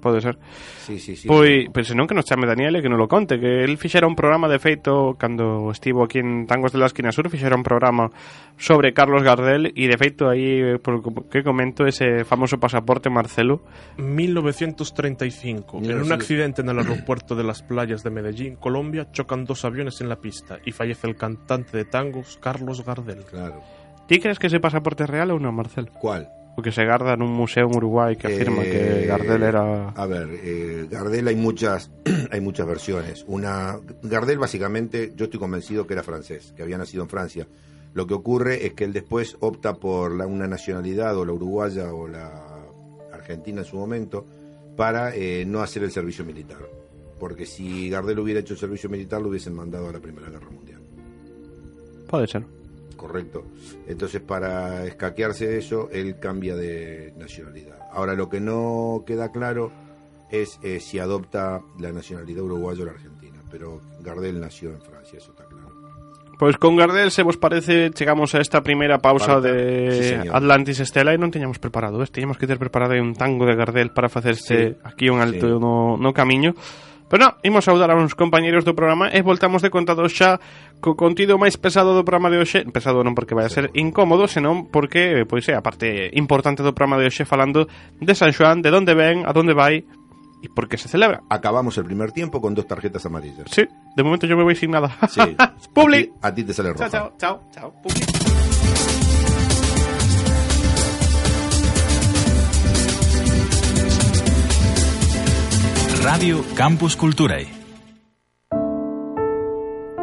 Speaker 2: pode ser.
Speaker 3: Sí, sí, sí.
Speaker 2: Pois, pois senón que nos chame Daniel e que nos lo conte Que el fixera un programa de feito Cando estivo aquí en Tangos de la Esquina Sur Fixera un programa sobre Carlos Gardel E de feito aí, eh, por lo que comento Ese famoso pasaporte Marcelo
Speaker 5: 1935. En un
Speaker 3: 1900.
Speaker 5: accidente en el aeropuerto de las playas de Medellín, Colombia, chocan dos aviones en la pista y fallece el cantante de tangos Carlos Gardel.
Speaker 3: Claro.
Speaker 2: Ti crees que ese pasaporte é real ou non, Marcelo?
Speaker 3: ¿Cuál?
Speaker 2: O que se garda nun museo en Uruguai Que afirma
Speaker 3: Eh,
Speaker 2: que Gardel era...
Speaker 3: A ver, eh, Gardel hay muchas, hay muchas versiones. Una, Gardel básicamente, yo estoy convencido que era francés, que había nacido en Francia. Lo que ocurre es que él después opta por la, una nacionalidad, o la uruguaya o la argentina en su momento, para eh, no hacer el servicio militar. Porque si Gardel hubiera hecho el servicio militar, lo hubiesen mandado a la Primera Guerra Mundial.
Speaker 2: Pode ser
Speaker 3: Correcto. Entonces, para escaquearse eso, él cambia de nacionalidad. Ahora, lo que no queda claro es eh, si adopta la nacionalidad uruguaya o la argentina. Pero Gardel nació en Francia, eso está claro.
Speaker 2: Pois con Gardel, se vos parece, chegamos a esta primeira pausa de
Speaker 3: Sí.
Speaker 2: Atlantis Estela e non teñamos preparado, ves? Teñamos que ter preparado un tango de Gardel para facerse
Speaker 3: Sí.
Speaker 2: aquí un alto
Speaker 3: Sí.
Speaker 2: no, no camiño. Pero non, imos saudar a uns compañeros do programa e voltamos de contado xa co contido máis pesado do programa de hoxe Pesado non porque vai a ser incómodo, senón porque, pois é, a parte importante do programa de hoxe falando de San Xoán, de onde ven, a onde vai e por que se celebra
Speaker 3: Acabamos el primer tiempo con dos tarjetas amarillas.
Speaker 2: Sí, de momento yo me voy sin nada
Speaker 3: Sí.
Speaker 2: Publi.
Speaker 3: A ti, a ti te sale roja.
Speaker 2: Chao, chao, chao, chao Publi.
Speaker 1: Radio Campus Culturae.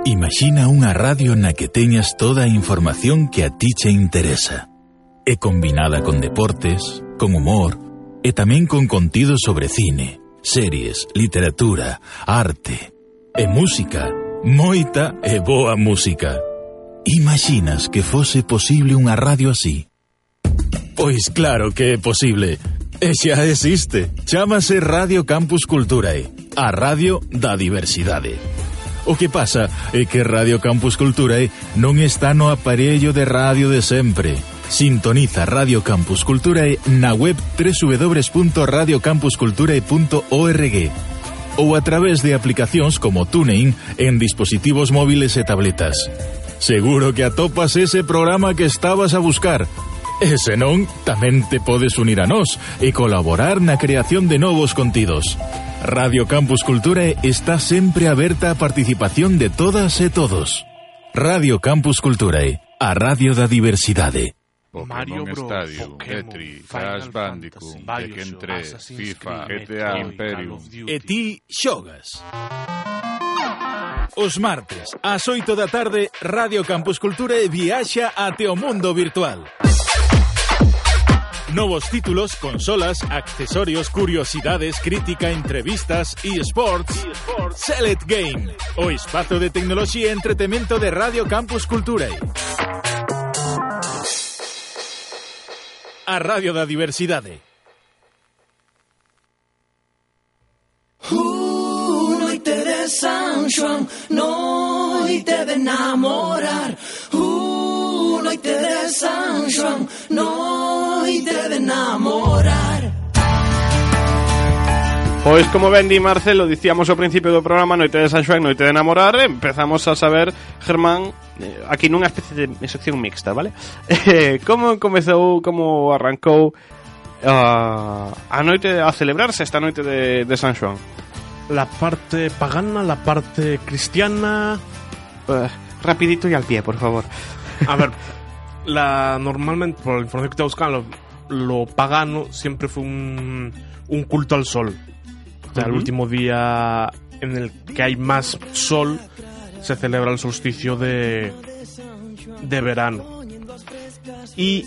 Speaker 1: Imagina unha radio na que teñas toda a información que a ti che interesa. É combinada con deportes, con humor e tamén con contido sobre cine, series, literatura, arte e música. Moita e boa música. Imaginas que fose posible unha radio así? Pois claro que é posible. E xa existe. Chámase Radio Campus Culturae, a radio da diversidade. O que pasa é que Radio Campus Culturae non está no aparello de radio de sempre. Sintoniza Radio Campus Culturae na web www.radiocampusculturae.org ou a través de aplicacións como TuneIn en dispositivos móviles e tabletas. Seguro que atopas ese programa que estabas a buscar, Eh, e senón, tamén te podes unir a nós e colaborar na creación de novos contidos. Radio Campus Cultura está sempre aberta a participación de todas e todos. Radio Campus Culturae, a radio da diversidade.
Speaker 5: Mario Bros,
Speaker 6: Stadium,
Speaker 5: Pokémon,
Speaker 6: Tetris, Crash Bandicoot, Tekken 3, FIFA, GTA Imperium.
Speaker 1: E ti xogas. Os martes, ás 8 da tarde, Radio Campus Cultura viaxa ate o mundo virtual. Novos títulos, consolas, accesorios, curiosidades, crítica, entrevistas e sports. Select Game, o espazo de tecnoloxía e entretemento de Radio Campus Cultura. A Radio da Diversidade.
Speaker 7: Uh, noite de San Juan, noite de enamorar. Uh, noite de San Juan, noite de enamorar.
Speaker 2: Pois como ben di Marcelo, dicíamos ao principio do programa Noite de San Xoán, Noite de Enamorar Empezamos a saber, Germán eh, Aquí nunha especie de sección mixta, vale? Eh, como comezou, como arrancou a, a noite a celebrarse esta noite de, de San Xoán
Speaker 5: La parte pagana, la parte cristiana.
Speaker 2: Eh, Rapidito y al pie, por favor
Speaker 5: A ver, la normalmente, por la información que te buscan, lo, lo pagano siempre fue un, un culto al sol. O sea, el
Speaker 2: Ujú.
Speaker 5: último día en el que hay más sol se celebra el solsticio de, de verano. Y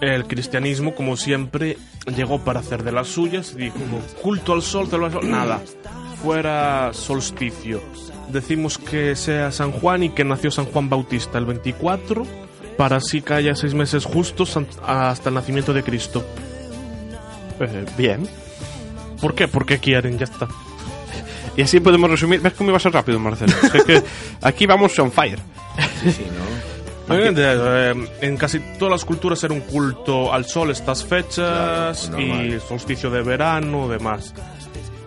Speaker 5: el cristianismo, como siempre, llegó para hacer de las suyas y dijo, culto al sol, el sol, nada, fuera solsticio. Decimos que sea San Juan y que nació San Juan Bautista el 24, para así que haya seis meses justos hasta el nacimiento de Cristo.
Speaker 2: Eh, Bien
Speaker 5: ¿Por qué? Porque quieren, ya está.
Speaker 2: Y así podemos resumir ¿Ves cómo iba a ser rápido, Marcelo? Es que aquí vamos on fire
Speaker 3: Sí, ¿no?
Speaker 5: Obviamente, eh, en casi todas las culturas era un culto al sol estas fechas
Speaker 3: Claro,
Speaker 5: y solsticio de verano, demás.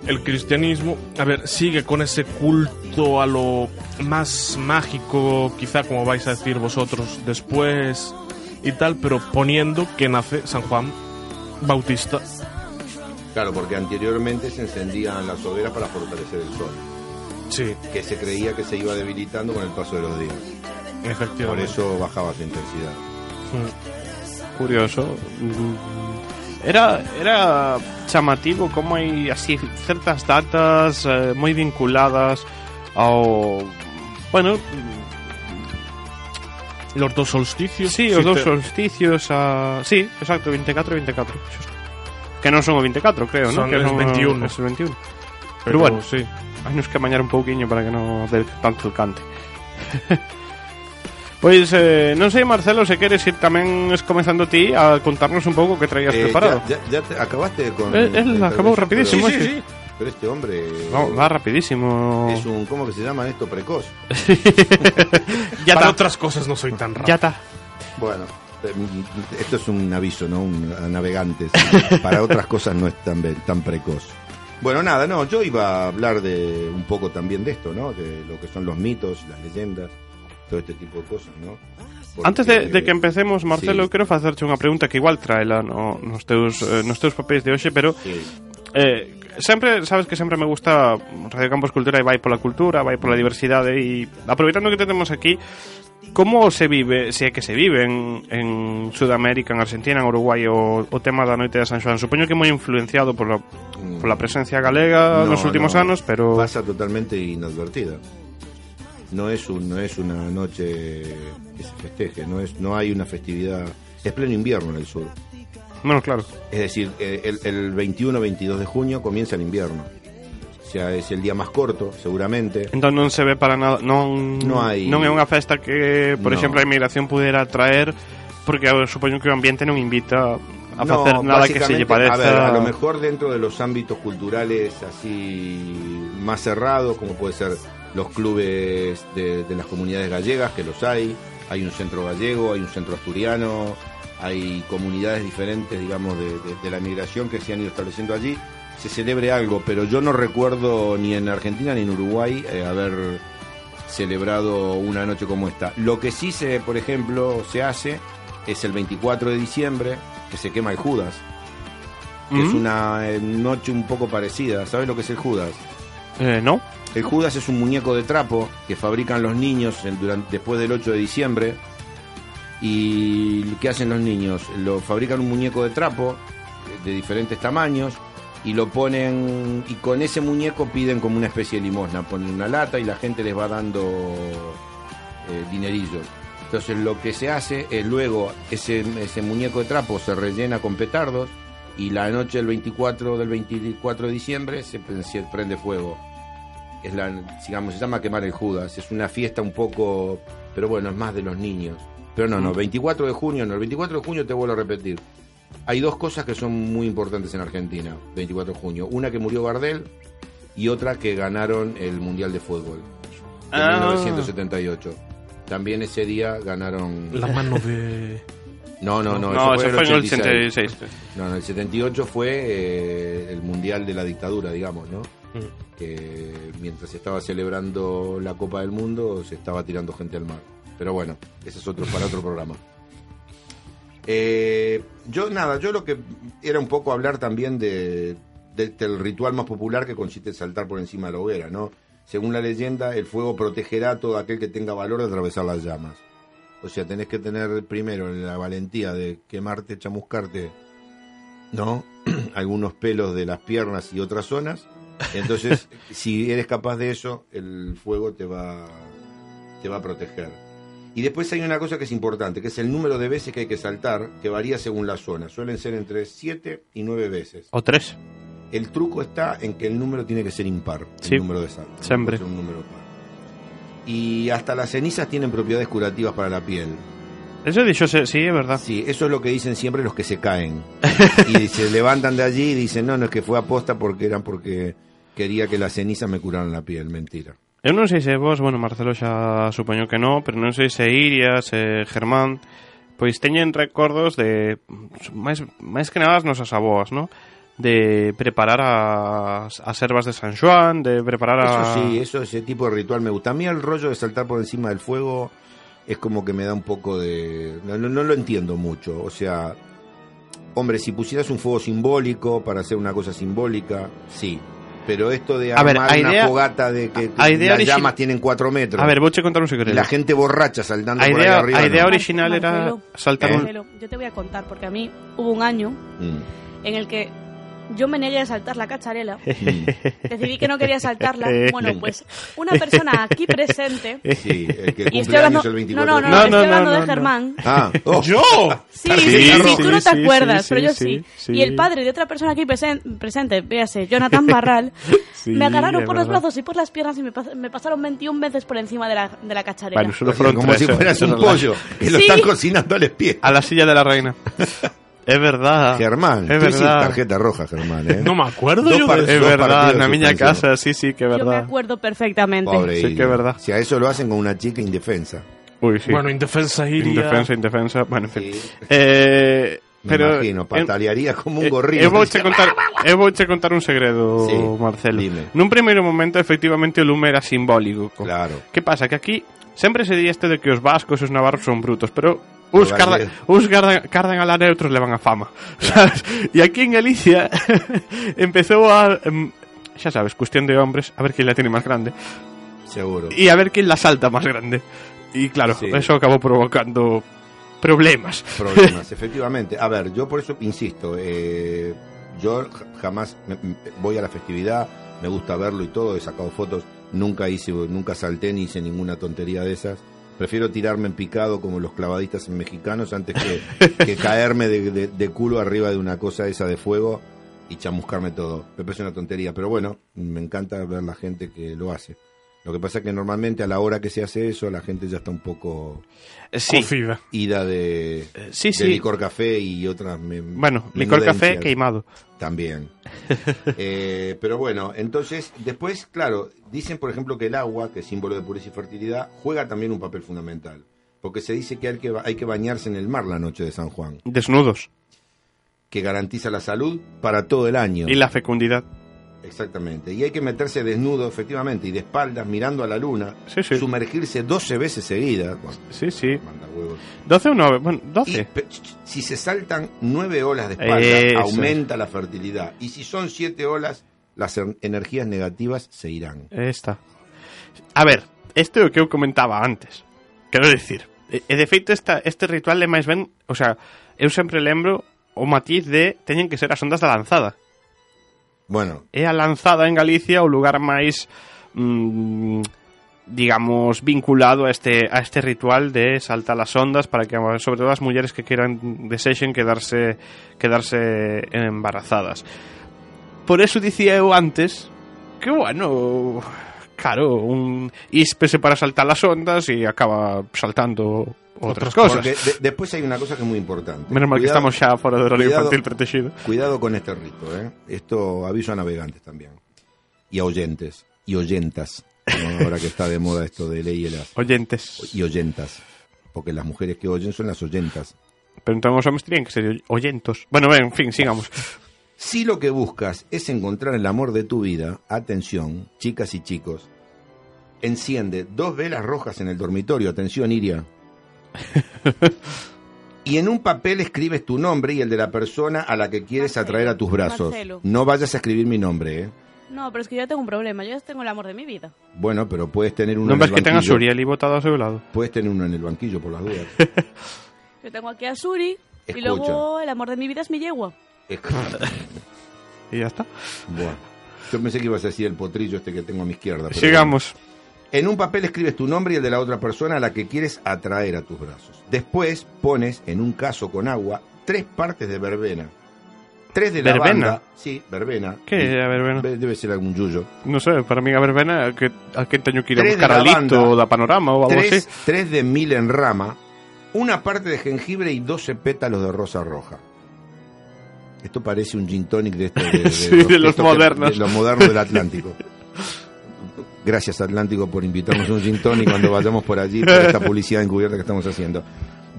Speaker 5: El cristianismo, a ver, sigue con ese culto a lo más mágico, quizá como vais a decir vosotros después y tal, pero poniendo que nace San Juan Bautista.
Speaker 3: Claro, porque anteriormente se encendían las hogueras para fortalecer el sol,
Speaker 5: Sí,
Speaker 3: que se creía que se iba debilitando con el paso de los días. Por
Speaker 5: efectivamente.
Speaker 3: eso bajaba su intensidad.
Speaker 2: curioso. Era, era chamativo como hai así certas datas eh, moi vinculadas ao bueno,
Speaker 5: Los dos solsticios.
Speaker 2: sí,
Speaker 5: sí
Speaker 2: os dous
Speaker 5: te-
Speaker 2: solsticios a sí, exacto, 24 e 24, xusto. Que non son o 24, creo,
Speaker 5: Son
Speaker 2: non? Que
Speaker 5: es 21.
Speaker 2: Es o 21.
Speaker 5: pero
Speaker 2: Pero bueno.
Speaker 5: sí.
Speaker 2: Nos que amañar un pouquiño para que non dé tanto el cante. Pois, eh, non sei, Marcelo, se queres ir tamén es comenzando ti a contarnos un pouco que traías
Speaker 3: Eh,
Speaker 2: preparado.
Speaker 3: Ya, ya- ya te- acabaste con.
Speaker 2: Eh, él acabó rapidísimo,
Speaker 3: Pero,
Speaker 2: sí,
Speaker 3: pero este hombre.
Speaker 2: No, va rapidísimo.
Speaker 3: Es un. ¿Cómo que se llama esto? Precoz.
Speaker 2: ya
Speaker 5: Para otras cosas no soy tan raro.
Speaker 2: Ya está.
Speaker 3: Bueno, eh, esto es un aviso, ¿no? Un, a navegantes. Para otras cosas no es tan, tan precoz. Bueno, nada, no, yo iba a hablar de un poco también de esto, ¿no? De lo que son los mitos, las leyendas, todo este tipo de cosas, ¿no? Porque,
Speaker 2: Antes de, de que empecemos, Marcelo,
Speaker 3: sí.
Speaker 2: quero facerche unha pregunta que igual traela no, nos, teus, eh, nos teus papéis de hoxe, pero
Speaker 3: sí.
Speaker 2: eh, sempre, sabes que sempre me gusta Radio Campos Cultura e vai pola cultura, vai pola diversidade e aproveitando que te temos aquí, como se vive, se é que se vive en, en Sudamérica, en Argentina, en Uruguai o, o tema da noite de San Xoán? Supoño que moi influenciado pola, pola mm. presencia galega
Speaker 3: no,
Speaker 2: nos últimos
Speaker 3: no,
Speaker 2: anos, pero...
Speaker 3: Pasa totalmente inadvertida. No es un, no es una noche que se festeje, no es, no hay una festividad. Es pleno invierno en el sur.
Speaker 2: bueno, claro.
Speaker 3: Es decir, eh, el, el 21-22 de junio comienza el invierno. O sea, es el día más corto, seguramente.
Speaker 2: Entón non se ve para nada, non
Speaker 3: No hai-
Speaker 2: non é unha festa que, por
Speaker 3: No.
Speaker 2: exemplo, a inmigración pudera traer porque eu supoño que o ambiente non invita a
Speaker 3: No,
Speaker 2: facer nada que se
Speaker 3: básicamente,
Speaker 2: pareza.
Speaker 3: A ver, a lo mejor dentro de los ámbitos culturales así más cerrados, como puede ser los clubes de, de las comunidades gallegas, que los hay, hay un centro gallego, hay un centro asturiano, hay comunidades diferentes, digamos, de, de- de la migración que se han ido estableciendo allí, se celebre algo, pero yo no recuerdo ni en Argentina ni en Uruguay eh, haber celebrado una noche como esta. Lo que sí se, por ejemplo, se hace es el 24 de diciembre, que se quema el Judas, que es
Speaker 2: ¿Mm?
Speaker 3: una eh, noche un poco parecida. ¿Sabes lo que es el Judas?
Speaker 2: Eh, no.
Speaker 3: El Judas es un muñeco de trapo que fabrican los niños durante, después del 8 de diciembre. ¿Y qué hacen los niños? Lo fabrican un muñeco de trapo de diferentes tamaños y lo ponen y con ese muñeco piden como una especie de limosna, ponen una lata y la gente les va dando eh, dinerillos. Entonces lo que se hace es luego ese, ese muñeco de trapo se rellena con petardos y la noche del 24 del 24 de diciembre se, se prende fuego. Es la, digamos, se llama quemar el Judas. Es una fiesta un poco, pero bueno, es más de los niños. Pero no, no, 24 de junio, no, el 24 de junio te vuelvo a repetir. Hay dos cosas que son muy importantes en Argentina, 24 de junio. Una que murió Gardel y otra que ganaron el Mundial de Fútbol en
Speaker 2: Ah.
Speaker 3: 1978. También ese día ganaron...
Speaker 5: La mano de.
Speaker 3: No, no, no,
Speaker 2: No,
Speaker 3: eso
Speaker 2: eso
Speaker 3: fue
Speaker 2: fue en el
Speaker 3: 86.
Speaker 2: 86.
Speaker 3: No, no, el 78 fue eh, el Mundial de la Dictadura, digamos, ¿no? Que mientras se estaba celebrando la Copa del Mundo se estaba tirando gente al mar. Pero bueno, ese es otro para otro programa. Eh, yo nada, yo lo que era un poco hablar también de, de- del ritual más popular que consiste en saltar por encima de la hoguera, ¿no? Según la leyenda, el fuego protegerá a todo aquel que tenga valor de atravesar las llamas. O sea, tenés que tener primero la valentía de quemarte, chamuscarte, ¿no? Algunos pelos de las piernas y otras zonas. Entonces, si eres capaz de eso, el fuego te va, te va a proteger. Y después hay una cosa que es importante, que es el número de veces que hay que saltar, que varía según la zona. Suelen ser entre 7 y 9 veces.
Speaker 2: O tres.
Speaker 3: El truco está en que el número tiene que ser impar,
Speaker 2: Sí,
Speaker 3: el número de saltos.
Speaker 2: siempre.
Speaker 3: un número par. Y hasta las cenizas tienen propiedades curativas para la piel.
Speaker 2: Eso dicho, sí, es verdad.
Speaker 3: Sí, eso es lo que dicen siempre los que se caen. y se levantan de allí y dicen, no, no es que fue aposta porque eran porque quería que las cenizas me curaran la piel. Mentira.
Speaker 2: Eu non sei se vos, bueno, Marcelo xa supoño que non, pero non sei se Iria, se Germán, pois teñen recordos de máis, máis que nada as nosas aboas, ¿no? De preparar as, as ervas de San Xoán, de preparar a...
Speaker 3: Eso sí, eso, ese tipo de ritual me gusta. A mí el rollo de saltar por encima del fuego es como que me da un poco de... No, no, no lo entiendo mucho. O sea, hombre, si pusieras un fuego simbólico para hacer una cosa simbólica, sí. Pero esto de
Speaker 2: A ver,
Speaker 3: armar
Speaker 2: a
Speaker 3: una
Speaker 2: idea-
Speaker 3: fogata de que
Speaker 2: a idea
Speaker 3: las
Speaker 2: origi-
Speaker 3: llamas tienen cuatro metros
Speaker 2: A ver, vouche contar un secreto.
Speaker 3: la gente borracha saltando
Speaker 2: a
Speaker 3: por ahí
Speaker 2: idea,
Speaker 3: arriba.
Speaker 2: a idea
Speaker 3: no.
Speaker 2: original era saltar.
Speaker 4: Marcelo, yo te voy a contar, porque a mí hubo un año
Speaker 3: Mm,
Speaker 4: en el que yo me negué a saltar la cacharela. Decidí que no quería saltarla. Bueno, pues una persona aquí presente.
Speaker 3: Sí, el que
Speaker 4: Y estoy hablando,
Speaker 3: el 24
Speaker 4: no, no, no,
Speaker 2: No,
Speaker 4: estoy
Speaker 2: no, no,
Speaker 4: hablando
Speaker 2: no,
Speaker 4: de
Speaker 2: no.
Speaker 4: Germán.
Speaker 3: Ah, oh,
Speaker 5: ¡Yo!
Speaker 4: Sí, sí, sí,
Speaker 3: roja.
Speaker 4: tú no te
Speaker 2: Sí, sí,
Speaker 4: acuerdas,
Speaker 2: sí,
Speaker 4: pero yo
Speaker 2: sí,
Speaker 4: sí.
Speaker 2: sí.
Speaker 4: Y el padre de otra persona aquí presen- presente, véase, Jonathan Barral,
Speaker 2: Sí,
Speaker 4: me agarraron por los brazos y por las piernas y me, pas- me pasaron 21 veces por encima de la, de la cacharela.
Speaker 2: Bueno, fueron
Speaker 3: como si
Speaker 2: eh,
Speaker 3: fueras un pollo que lo
Speaker 4: Sí.
Speaker 3: están cocinando al pie.
Speaker 2: A la silla de la reina. Es verdad.
Speaker 3: Germán,
Speaker 2: es verdad.
Speaker 3: tarjeta roja, Germán, ¿eh?
Speaker 5: No me acuerdo
Speaker 3: Dos
Speaker 5: yo
Speaker 2: Es verdad,
Speaker 3: partidos
Speaker 2: na miña casa, sí, sí, que é
Speaker 4: Yo me
Speaker 2: verdad.
Speaker 4: acuerdo perfectamente.
Speaker 3: Pobre
Speaker 2: Sí, que es verdad.
Speaker 3: Si a eso lo hacen con una chica indefensa.
Speaker 2: Uy, sí.
Speaker 5: Bueno, indefensa iría.
Speaker 2: indefensa, indefensa. Bueno, en fin.
Speaker 3: Sí.
Speaker 2: Eh,
Speaker 3: Me
Speaker 2: pero
Speaker 3: imagino, patalearía como un
Speaker 2: Eh,
Speaker 3: gorrino.
Speaker 2: Eu vouche contar, eu vouche contar un segredo,
Speaker 3: Sí,
Speaker 2: Marcelo.
Speaker 3: dime.
Speaker 2: Nun primeiro momento, efectivamente, o lume era simbólico.
Speaker 3: Claro.
Speaker 2: Que pasa? Que aquí sempre se di este de que os vascos e os navarros son brutos, pero uns cardan, cardan a lana e outros levan a fama. Sabes? E aquí en Galicia empezou a... em, xa sabes, cuestión de hombres, a ver quen la tiene máis grande
Speaker 3: Seguro.
Speaker 2: e a ver quen la salta máis grande. Y claro,
Speaker 3: Sí.
Speaker 2: eso acabó provocando problemas.
Speaker 3: problemas, efectivamente. A ver, yo por eso insisto, eh, yo ja- jamás me- me- voy a la festividad, me gusta verlo y todo, he sacado fotos, nunca hice, nunca salté ni hice ninguna tontería de esas. Prefiero tirarme en picado como los clavadistas mexicanos antes que, que caerme de, de- de culo arriba de una cosa esa de fuego y chamuscarme todo. Me parece una tontería, pero bueno, me encanta ver la gente que lo hace. Lo que pasa es que normalmente a la hora que se hace eso, la gente ya está un poco
Speaker 2: Sí,
Speaker 5: Cocida.
Speaker 3: ida de,
Speaker 2: Eh, sí,
Speaker 3: de
Speaker 2: sí.
Speaker 3: licor café y otras me-
Speaker 2: Bueno, licor café queimado.
Speaker 3: también Eh, pero bueno entonces después claro dicen por ejemplo que el agua que es símbolo de pureza y fertilidad juega también un papel fundamental porque se dice que hay que, ba- hay que bañarse en el mar la noche de San Juan
Speaker 2: Desnudos.
Speaker 3: que garantiza la salud para todo el año
Speaker 2: Y la fecundidad.
Speaker 3: Exactamente y hay que meterse desnudo efectivamente y de espaldas mirando a la luna
Speaker 2: Sí, sí.
Speaker 3: sumergirse 12 veces seguidas bueno,
Speaker 2: Sí, sí.
Speaker 3: manda huevos
Speaker 2: 12 o 9. Bueno,
Speaker 3: Y
Speaker 2: 12.
Speaker 3: pe- ch- si se saltan nueve olas de espalda,
Speaker 2: Eso
Speaker 3: aumenta la fertilidad. Y si son siete olas, las en- energías negativas se irán.
Speaker 2: Esta. A ver, isto é o que eu comentaba antes. Quero dicir, e, de feito esta, este ritual é máis ben, o sea, eu sempre lembro o matiz de teñen que ser as ondas da lanzada.
Speaker 3: Bueno.
Speaker 2: É a lanzada en Galicia o lugar máis mm, digamos, vinculado a este, a este ritual de saltar as ondas para que, sobre todo, as mulleres que queiran, desexen quedarse, quedarse embarazadas. Por eso dicía eu antes que, bueno, claro, un íspese para saltar as ondas e acaba saltando outras cosas.
Speaker 3: de- después hay una cosa que es muy importante.
Speaker 2: Menos mal que estamos xa fora do horario
Speaker 3: cuidado-
Speaker 2: infantil protegido.
Speaker 3: Cuidado con este rito, ¿eh? Esto aviso a navegantes también. Y a oyentes. Y oyentas. como ahora que está de moda esto de ley y las...
Speaker 2: Oyentes.
Speaker 3: Y oyentas. Porque las mujeres que oyen son las oyentas.
Speaker 2: Pero entón os homes terían que ser oyentos. Bueno, ben, en fin, sigamos.
Speaker 3: Si lo que buscas es encontrar el amor de tu vida, atención, chicas y chicos, enciende dos velas rojas en el dormitorio, atención Iria, y en un papel escribes tu nombre y el de la persona a la que quieres
Speaker 4: Marcelo,
Speaker 3: atraer a tus brazos.
Speaker 4: Marcelo.
Speaker 3: No vayas a escribir mi nombre, ¿eh?
Speaker 4: No, pero es que yo tengo un problema. Yo ya tengo el amor de mi vida.
Speaker 3: Bueno, pero puedes tener uno en el
Speaker 2: que ten a
Speaker 3: banquillo.
Speaker 2: Suriel y botado a seu lado.
Speaker 3: Puedes tener uno en el banquillo por las dudas.
Speaker 4: Yo tengo aquí a Suri
Speaker 3: Escucha.
Speaker 4: y luego el amor de mi vida es mi yegua.
Speaker 2: Y ya está.
Speaker 3: Buah. Yo pensé que ibas a decir el potrillo este que tengo a mi izquierda. pero
Speaker 2: Sigamos.
Speaker 3: En un papel escribes tu nombre y el de la otra persona a la que quieres atraer a tus brazos. Después pones, en un caso con agua, tres partes de verbena. Tres de
Speaker 2: ¿Verbena?
Speaker 3: lavanda. Sí, verbena.
Speaker 2: Que é a verbena?
Speaker 3: Be- Debe ser algún yuyo.
Speaker 2: Non sei, para mí a verbena é que a teño que ir a buscar a Lito ou da Panorama ou algo
Speaker 3: Tres,
Speaker 2: así.
Speaker 3: tres de mil en rama. Una parte de jengibre y 12 pétalos de rosa roja. Esto parece un gin tonic de, estos de,
Speaker 2: Sí, de los modernos.
Speaker 3: de los modernos del Atlántico. Gracias Atlántico por invitarnos a un gin tonic cuando vayamos por allí por esta publicidad encubierta que estamos haciendo.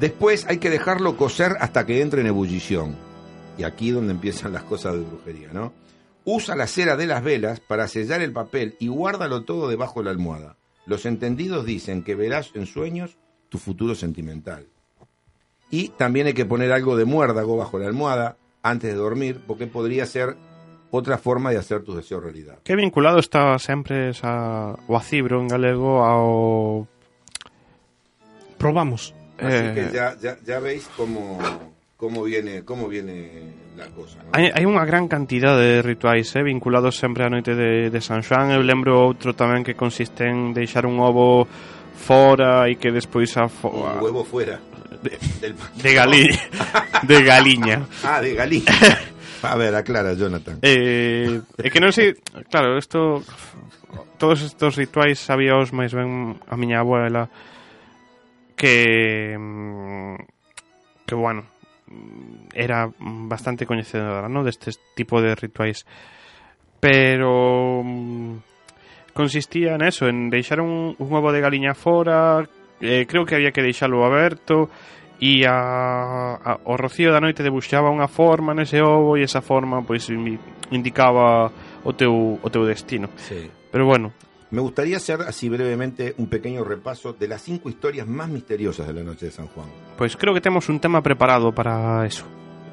Speaker 3: Después hay que dejarlo cocer hasta que entre en ebullición. Y aquí donde empiezan las cosas de brujería, ¿no? Usa la cera de las velas para sellar el papel y guárdalo todo debajo de la almohada. Los entendidos dicen que verás en sueños tu futuro sentimental. Y también hay que poner algo de muérdago bajo la almohada antes de dormir, porque podría ser outra forma de hacer tus deseos realidad.
Speaker 2: Que vinculado está sempre esa, o acibro en galego ao...
Speaker 5: Probamos.
Speaker 3: Así
Speaker 2: eh...
Speaker 3: que ya, ya, ya veis como como viene como viene la cosa. ¿no?
Speaker 2: Hai, hai unha gran cantidade de rituais eh, vinculados sempre á noite de, de San Xoán. Eu lembro outro tamén que consiste en deixar un ovo fora e que despois a... Fo...
Speaker 3: Un huevo fuera.
Speaker 2: De,
Speaker 3: del...
Speaker 2: de, Galí... de galiña.
Speaker 3: ah, de galiña. A ver, aclara, Jonathan.
Speaker 2: Eh, é que non sei, claro, isto todos estos rituais sabíaos máis ben a miña abuela que mm, que bueno, era bastante coñecedora, ¿no? deste tipo de rituais. Pero mm, consistía en eso, en deixar un, un ovo de galiña fora, eh, creo que había que deixalo aberto, e a, a, o rocío da noite debuxaba unha forma nese ovo e esa forma pois indi- indicaba o teu, o teu destino.
Speaker 3: Sí.
Speaker 2: Pero bueno,
Speaker 3: Me gustaría hacer así brevemente un pequeño repaso de las cinco historias más misteriosas de la noche de San Juan.
Speaker 2: pois creo que temos un tema preparado para eso.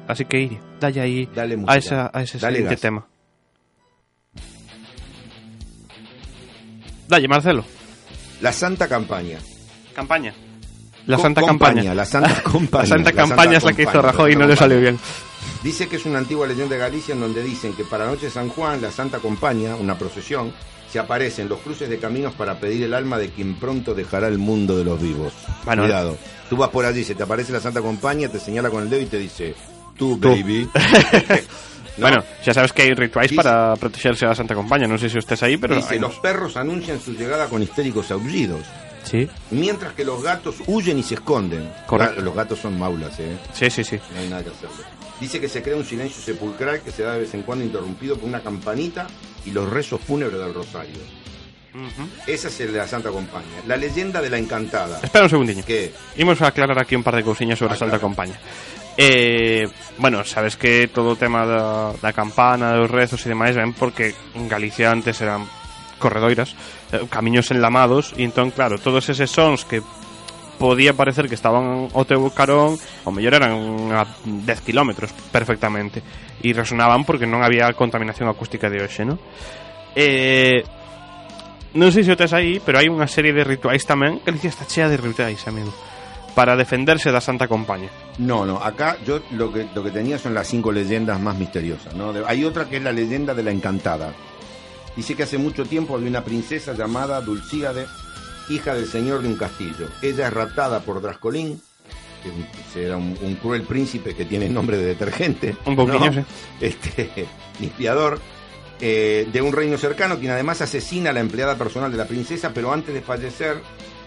Speaker 2: Así que Iri, dalle aí
Speaker 3: Dale música.
Speaker 2: a, esa, a ese
Speaker 3: Dale
Speaker 2: siguiente
Speaker 3: gas.
Speaker 2: tema. Dalle, Marcelo.
Speaker 3: La Santa Campaña.
Speaker 2: Campaña. La
Speaker 3: Co-
Speaker 2: Santa Campaña.
Speaker 3: La Santa Compaña.
Speaker 2: La Santa Campaña es la que hizo Rajoy y no le salió bien.
Speaker 3: Dice que es una antigua leyenda de Galicia en donde dicen que para la noche de San Juan, la Santa Compaña, una procesión, se aparece en los cruces de caminos para pedir el alma de quien pronto dejará el mundo de los vivos.
Speaker 2: Bueno,
Speaker 3: Cuidado. Tú vas por allí, se te aparece la Santa Compañía, te señala con el dedo y te dice, tú,
Speaker 2: Tú.
Speaker 3: baby. ¿No?
Speaker 2: Bueno, ya sabes que hay rituales
Speaker 3: Dice-
Speaker 2: para protegerse a la Santa Compaña. No sé si estés ahí, pero...
Speaker 3: dice, los perros anuncian su llegada con histéricos aullidos,
Speaker 2: Sí,
Speaker 3: mientras que los gatos huyen y se esconden.
Speaker 2: Correcto.
Speaker 3: Los gatos son maulas, ¿eh?
Speaker 2: sí, sí, sí.
Speaker 3: No hay nada que hacerle. Dice que se crea un silencio sepulcral que se da de vez en cuando interrumpido por una campanita y los rezos fúnebres del rosario.
Speaker 2: Ujú.
Speaker 3: Esa es la Santa Compañía. La leyenda de la encantada.
Speaker 2: Espera un segundinho.
Speaker 3: Que
Speaker 2: Imos a aclarar aquí un par de cousiñas sobre a
Speaker 3: Aclara.
Speaker 2: Santa Compaña. Eh, bueno, sabes que todo o tema da, da campana, dos rezos e demais ven porque en Galicia antes eran corredoiras, camiños enlamados e entón, claro, todos eses sons que podía parecer que estaban ao teu carón, ao mellor eran a 10 kilómetros perfectamente e resonaban porque non había contaminación acústica de hoxe, non? Eh, non sei se o tes aí, pero hai unha serie de rituais tamén Galicia está chea de rituais, amigo para defenderse da Santa Compaña.
Speaker 3: no, no, acá yo lo que lo que tenía son las cinco leyendas más misteriosas, ¿no? Hay otra que es la leyenda de la encantada. Dice que hace mucho tiempo había una princesa llamada Dulcíade, hija del señor de un castillo. Ella es raptada por Drascolín, que era un, un cruel príncipe que tiene nombre de detergente.
Speaker 2: Un poquillo.
Speaker 3: Este, limpiador. eh, de un reino cercano, quien además asesina a la empleada personal de la princesa, pero antes de fallecer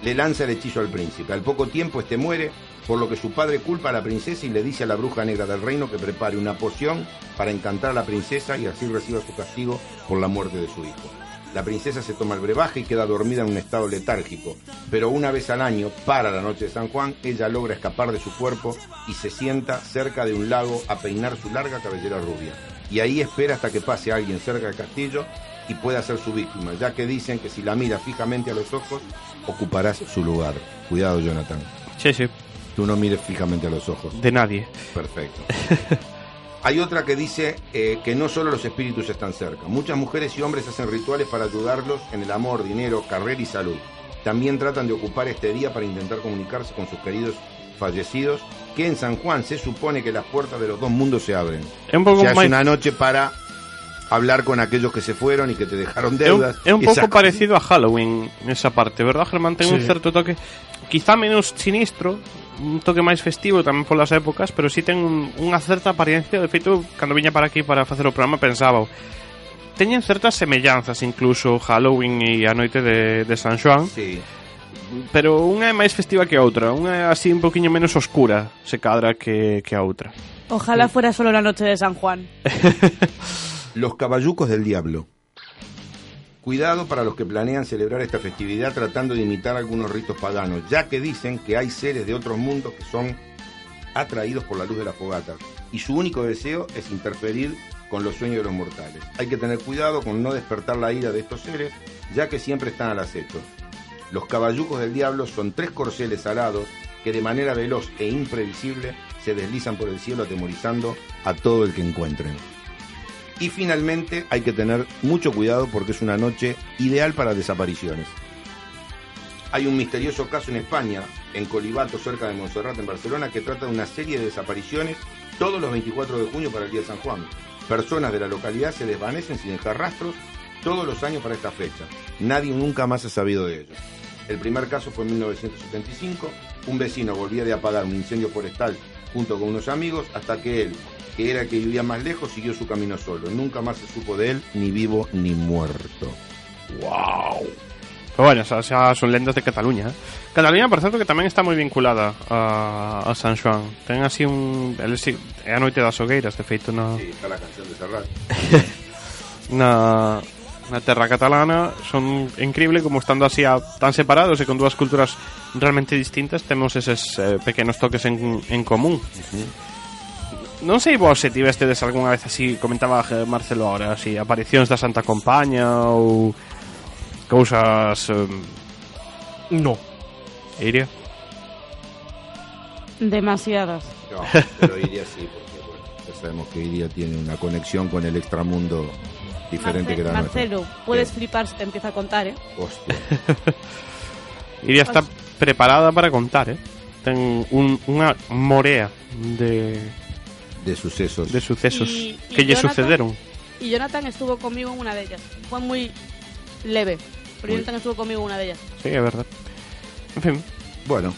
Speaker 3: le lanza el hechizo al príncipe. Al poco tiempo este muere, por lo que su padre culpa a la princesa y le dice a la bruja negra del reino que prepare una poción para encantar a la princesa y así reciba su castigo por la muerte de su hijo. La princesa se toma el brebaje y queda dormida en un estado letárgico, pero una vez al año, para la noche de San Juan, ella logra escapar de su cuerpo y se sienta cerca de un lago a peinar su larga cabellera rubia. Y ahí espera hasta que pase alguien cerca del castillo y pueda ser su víctima, ya que dicen que si la mira fijamente a los ojos, ocuparás su lugar. Cuidado, Jonathan.
Speaker 2: Sí, sí,
Speaker 3: Tú no mires fijamente a los ojos.
Speaker 2: de nadie.
Speaker 3: Perfecto. Hay otra que dice eh, que no solo los espíritus están cerca. Muchas mujeres y hombres hacen rituales para ayudarlos en el amor, dinero, carrera y salud. También tratan de ocupar este día para intentar comunicarse con sus queridos fallecidos, que en San Juan se supone que las puertas de los dos mundos se abren.
Speaker 2: É un
Speaker 3: es
Speaker 2: máis
Speaker 3: una noche para hablar con aquellos que se fueron y que te dejaron deudas.
Speaker 2: é un
Speaker 3: cosas.
Speaker 2: parecido a Halloween nesa parte, verdad, Germán? Ten un
Speaker 5: Sí.
Speaker 2: certo toque quizá menos sinistro un toque máis festivo tamén polas épocas pero sí ten un, unha certa apariencia de feito, cando viña para aquí para facer o programa pensaba teñen certas semellanzas incluso Halloween e a noite de, de San Xoán
Speaker 3: Sí.
Speaker 2: pero unha é máis festiva que a outra unha é así un poquinho menos oscura se cadra que, que a outra
Speaker 4: Ojalá fuera solo la noche de San Juan.
Speaker 3: Los caballucos del diablo. Cuidado para los que planean celebrar esta festividad tratando de imitar algunos ritos paganos, ya que dicen que hay seres de otros mundos que son atraídos por la luz de la fogata y su único deseo es interferir con los sueños de los mortales. Hay que tener cuidado con no despertar la ira de estos seres, ya que siempre están al acecho. Los caballucos del diablo son tres corceles alados que de manera veloz e imprevisible se deslizan por el cielo atemorizando a todo el que encuentren. Y finalmente hay que tener mucho cuidado porque es una noche ideal para desapariciones. Hay un misterioso caso en España, en Colibato, cerca de Montserrat, en Barcelona, que trata de una serie de desapariciones todos los 24 de junio para el día de San Juan. Personas de la localidad se desvanecen sin dejar rastros todos los años para esta fecha. Nadie nunca más ha sabido de ellos. El primer caso fue en 1975. Un vecino volvía de apagar un incendio forestal junto con unos amigos hasta que él, que era que vivía más lejos, siguió su camino solo. Nunca más se supo de él, ni vivo ni muerto. ¡Wow!
Speaker 2: Pero bueno, xa, xa son lendas de Cataluña eh? Cataluña, por certo, que tamén está moi vinculada a, a San Xoán Ten así un... El, é a noite das hogueiras, de feito, na,
Speaker 3: Sí, está la canción de Serrat.
Speaker 2: na, na terra catalana son increíble como estando así a, tan separados e con dúas culturas realmente distintas temos eses eh, pequenos toques en, en común non sei vos se tivestedes algunha vez así comentaba Marcelo ahora así aparicións da Santa Compaña ou cousas eh,
Speaker 5: No.
Speaker 2: Iria
Speaker 4: Demasiadas.
Speaker 3: No, pero Iria sí, porque bueno, ya sabemos que Iria tiene una conexión con el extramundo diferente
Speaker 4: Marce-
Speaker 3: que la nuestra.
Speaker 4: Marcelo, puedes
Speaker 3: ¿Qué?
Speaker 4: flipar si te empieza a contar, ¿eh?
Speaker 3: Hostia.
Speaker 2: Iria está preparada para contar, eh? Ten un, unha morea de,
Speaker 3: De sucesos.
Speaker 2: de sucesos
Speaker 4: Y- y
Speaker 2: que
Speaker 4: Jonathan-
Speaker 2: sucederon.
Speaker 4: Y Jonathan estuvo conmigo en una de ellas. Fue muy leve. Pero
Speaker 3: Muy-
Speaker 4: Jonathan estuvo conmigo en una de ellas.
Speaker 2: Sí, é verdad. En fin,
Speaker 3: Bueno,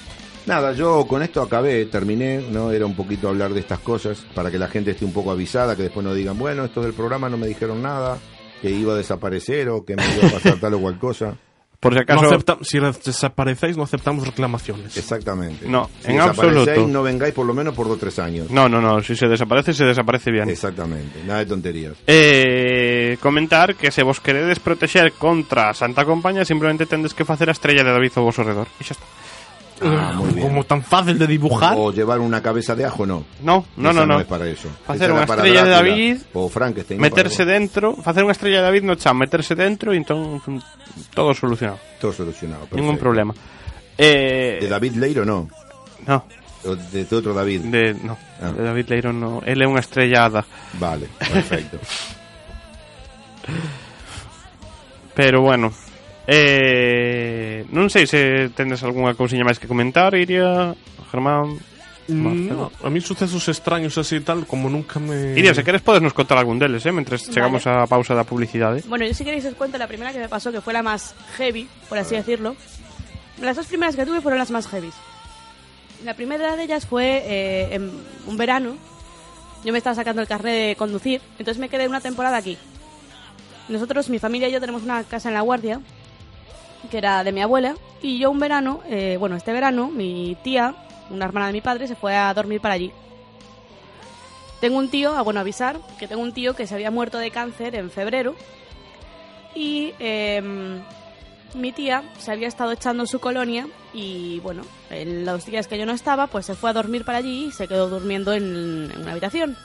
Speaker 3: nada, yo con esto acabé, terminé, ¿no? Era un poquito hablar de estas cosas para que la gente esté un poco avisada, que después no digan, bueno, estos del programa no me dijeron nada, que iba a desaparecer o que me iba a pasar tal o cual cosa.
Speaker 2: Por si
Speaker 5: No
Speaker 2: acaso...
Speaker 5: acepta- si desaparecéis, no aceptamos reclamaciones.
Speaker 3: Exactamente.
Speaker 2: No,
Speaker 3: Si
Speaker 2: en
Speaker 3: desaparecéis,
Speaker 2: absoluto.
Speaker 3: no vengáis por lo menos por dos o tres años.
Speaker 2: No, no, no, si se desaparece, se desaparece bien.
Speaker 3: Exactamente, nada de tonterías.
Speaker 2: Eh, comentar que se vos queredes protexer contra Santa Compaña simplemente tendes que facer a estrella de David ao vosso redor. E xa está.
Speaker 3: Ah, muy bien.
Speaker 5: Como tan fácil de dibujar.
Speaker 3: O llevar una cabeza de ajo, no.
Speaker 2: No, no,
Speaker 3: Esa
Speaker 2: no, no.
Speaker 3: es para eso. Era para
Speaker 2: estrella de David,
Speaker 3: O Frankenstein.
Speaker 2: Meterse
Speaker 3: para-
Speaker 2: dentro, facer unha estrella de David no chan, meterse dentro e entón mm, todo solucionado.
Speaker 3: Todo solucionado.
Speaker 2: Ningún problema. Eh,
Speaker 3: ¿De David Leiro no?
Speaker 2: No,
Speaker 3: ¿O de, otro David?
Speaker 2: de, no,
Speaker 3: Ah.
Speaker 2: de David Leiro no. Él é unha estrellada.
Speaker 3: Vale, perfecto.
Speaker 2: Pero bueno, eh, non sei se tendes algunha cousiña máis que comentar, Iria, Germán...
Speaker 5: No, a mí sucesos extraños así y tal, como nunca me...
Speaker 2: Iria, se queres podes nos contar algún deles, eh, mentres
Speaker 4: Vale.
Speaker 2: chegamos á pausa da publicidade.
Speaker 4: Bueno, yo si queréis os cuento la primera que me pasó, que fue la más heavy, por así decirlo. Las dos primeras que tuve fueron las más heavy. La primera de ellas fue eh, en un verano. Yo me estaba sacando el carnet de conducir, entonces me quedé una temporada aquí. Nosotros, mi familia y yo, tenemos una casa en La Guardia, que era de mi abuela, y yo un verano, eh, bueno, este verano, mi tía, una hermana de mi padre, se fue a dormir para allí. Tengo un tío, ah, bueno, avisar, que tengo un tío que se había muerto de cáncer en febrero y em, mi tía se había estado echando su colonia y bueno, en los días que yo no estaba, pues se fue a dormir para allí y se quedó durmiendo en, en una habitación.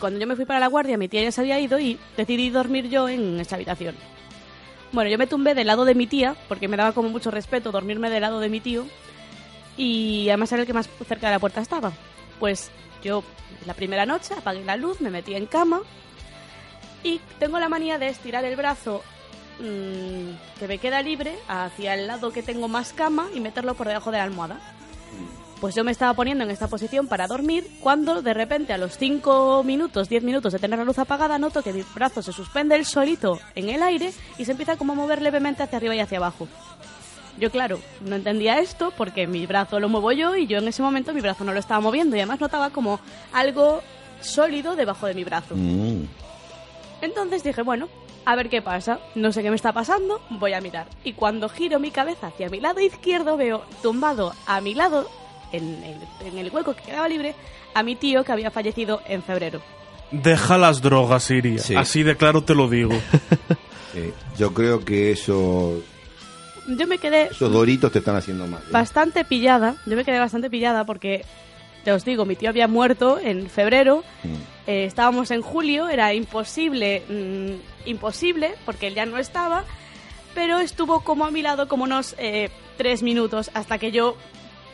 Speaker 4: Cuando yo me fui para la guardia, mi tía ya se había ido y decidí dormir yo en esa habitación. Bueno, yo me tumbé del lado de mi tía, porque me daba como mucho respeto dormirme del lado de mi tío, y además era el que más cerca de la puerta estaba. Pues yo la primera noche apagué la luz, me metí en cama y tengo la manía de estirar el brazo mm, que me queda libre hacia el lado que tengo más cama y meterlo por debajo de la almohada. Pues yo me estaba poniendo en esta posición para dormir cuando de repente a los 5 minutos, 10 minutos de tener la luz apagada noto que mi brazo se suspende el solito en el aire y se empieza como a mover levemente hacia arriba y hacia abajo. Yo, claro, no entendía esto porque mi brazo lo muevo yo y yo en ese momento mi brazo no lo estaba moviendo y además notaba como algo sólido debajo de mi brazo.
Speaker 3: Mm.
Speaker 4: Entonces dije, bueno, a ver qué pasa. No sé qué me está pasando, voy a mirar. Y cuando giro mi cabeza hacia mi lado izquierdo veo tumbado a mi lado, en el, en el hueco que quedaba libre, a mi tío que había fallecido en febrero.
Speaker 5: Deja las drogas, Iria.
Speaker 3: Sí.
Speaker 5: Así de claro te lo digo.
Speaker 3: Eh, yo creo que eso,
Speaker 4: Yo me quedé
Speaker 3: esos doritos te están haciendo mal. ¿eh?
Speaker 4: bastante pillada, yo me quedé bastante pillada porque, te os digo, mi tío había muerto en febrero,
Speaker 3: Mm.
Speaker 4: eh, estábamos en julio, era imposible, mm, imposible, porque él ya no estaba, pero estuvo como a mi lado como unos eh, tres minutos hasta que yo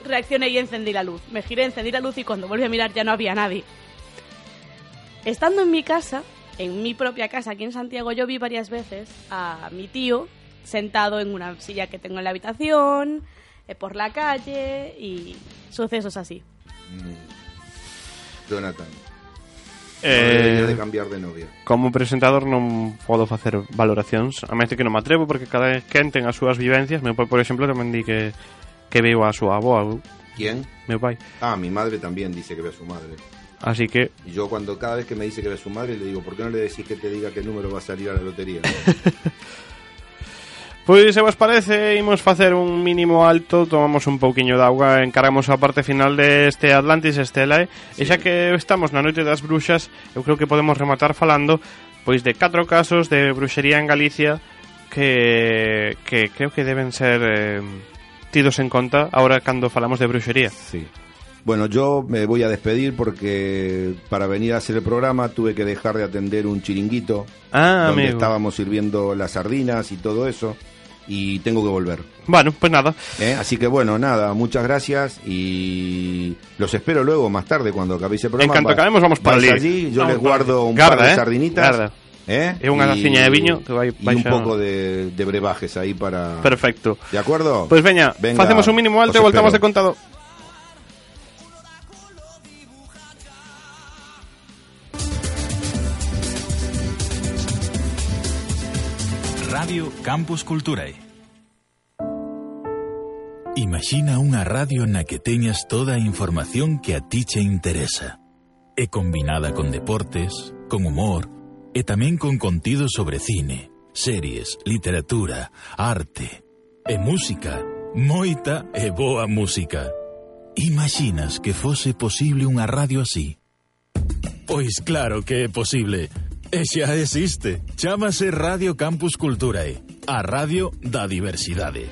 Speaker 4: reaccioné y encendí la luz. Me giré, encendí la luz y cuando volví a mirar ya no había nadie. Estando en mi casa, en mi propia casa aquí en Santiago, yo vi varias veces a mi tío sentado en una silla que tengo en la habitación, eh, por la calle y sucesos así.
Speaker 3: Jonathan, no
Speaker 2: Eh,
Speaker 3: de cambiar de novia.
Speaker 2: como presentador non podo facer valoracións a máis de que non me atrevo porque cada quen ten as súas vivencias meu pai, por exemplo, tamén di que que veo a avó, eu,
Speaker 3: ¿Quién?
Speaker 2: meu pai
Speaker 3: Ah, mi madre también dice que ve a su madre.
Speaker 2: así que
Speaker 3: yo cuando cada vez que me dice que ve a su madre le digo, ¿por qué no le decís que te diga qué número va a salir a la lotería?
Speaker 2: Pois se vos parece, imos facer un mínimo alto, tomamos un pouquiño de auga, encaramos a parte final deste Atlantis Estela, e xa que estamos na noite das bruxas, eu creo que podemos rematar falando pois de catro casos de bruxería en Galicia que, que creo que deben ser eh, tidos en conta ahora cando falamos de bruxería.
Speaker 3: Sí. Bueno, yo me voy a despedir porque para venir a hacer el programa tuve que dejar de atender un chiringuito
Speaker 2: Ah,
Speaker 3: donde
Speaker 2: amigo.
Speaker 3: estábamos sirviendo las sardinas y todo eso y tengo que volver.
Speaker 2: Bueno, pues nada.
Speaker 3: ¿eh? Así que bueno, nada, muchas gracias y los espero luego más tarde cuando acabéis el programa.
Speaker 2: En cuanto acabemos vamos para allí.
Speaker 3: yo
Speaker 5: Vamos
Speaker 3: les guardo un
Speaker 2: Garda,
Speaker 3: par de
Speaker 2: eh.
Speaker 3: sardinitas
Speaker 2: Garda.
Speaker 3: ¿Eh?
Speaker 2: E unha taciña de viño que vai
Speaker 3: y un
Speaker 2: baixa-
Speaker 3: poco de, de brebajes ahí para...
Speaker 2: Perfecto.
Speaker 3: ¿De acuerdo?
Speaker 2: Pois veña,
Speaker 3: Venga,
Speaker 2: facemos un mínimo alto e
Speaker 3: os
Speaker 2: voltamos de contado.
Speaker 1: Radio Campus Culturae. Imagina unha radio na que teñas toda a información que a ti che interesa. E combinada con deportes, con humor e tamén con contido sobre cine, series, literatura, arte e música, moita e boa música. Imaginas que fose posible unha radio así? Pois claro que é posible. E xa existe. Chámase Radio Campus Culturae, a radio da diversidade.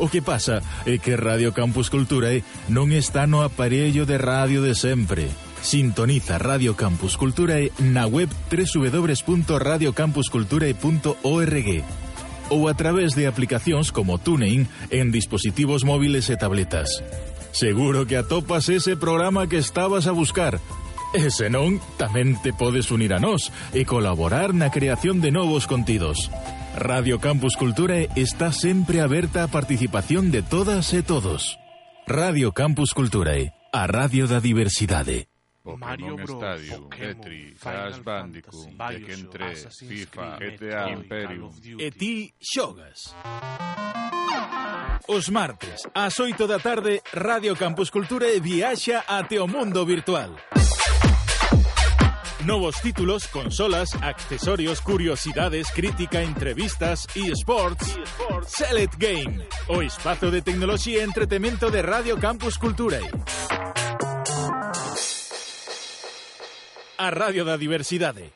Speaker 1: O que pasa é que Radio Campus Culturae non está no aparello de radio de sempre Sintoniza Radio Campus Culturae na web www.radiocampusculturae.org ou a través de aplicacións como TuneIn en dispositivos móviles e tabletas. Seguro que atopas ese programa que estabas a buscar. E se non, tamén te podes unir a nós e colaborar na creación de novos contidos. Radio Campus Cultura está sempre aberta a participación de todas e todos. Radio Campus Culturae, a radio da diversidade.
Speaker 5: Pokémon Mario
Speaker 6: Bros,
Speaker 5: Stadium,
Speaker 6: Pokémon,
Speaker 5: Tetris, Crash Bandicoot, Tekken 3, FIFA, GTA Imperium.
Speaker 1: E ti xogas. Os martes, ás 8 da tarde, Radio Campus Cultura viaxa até o mundo virtual. Novos títulos, consolas, accesorios, curiosidades, crítica, entrevistas, eSports, eSports. Select Game, o espazo de tecnoloxía e entretemento de Radio Campus Cultura. A Radio da Diversidade.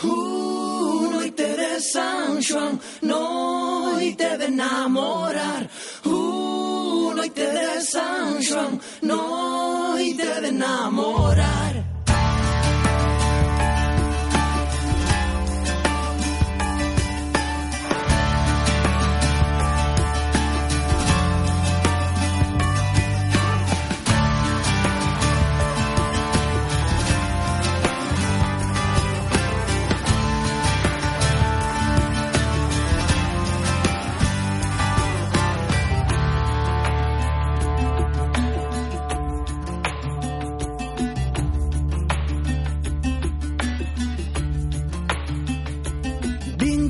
Speaker 8: Uh, noite de San Juan, noite de namorar. Uh, noite de San Juan, noite de namorar.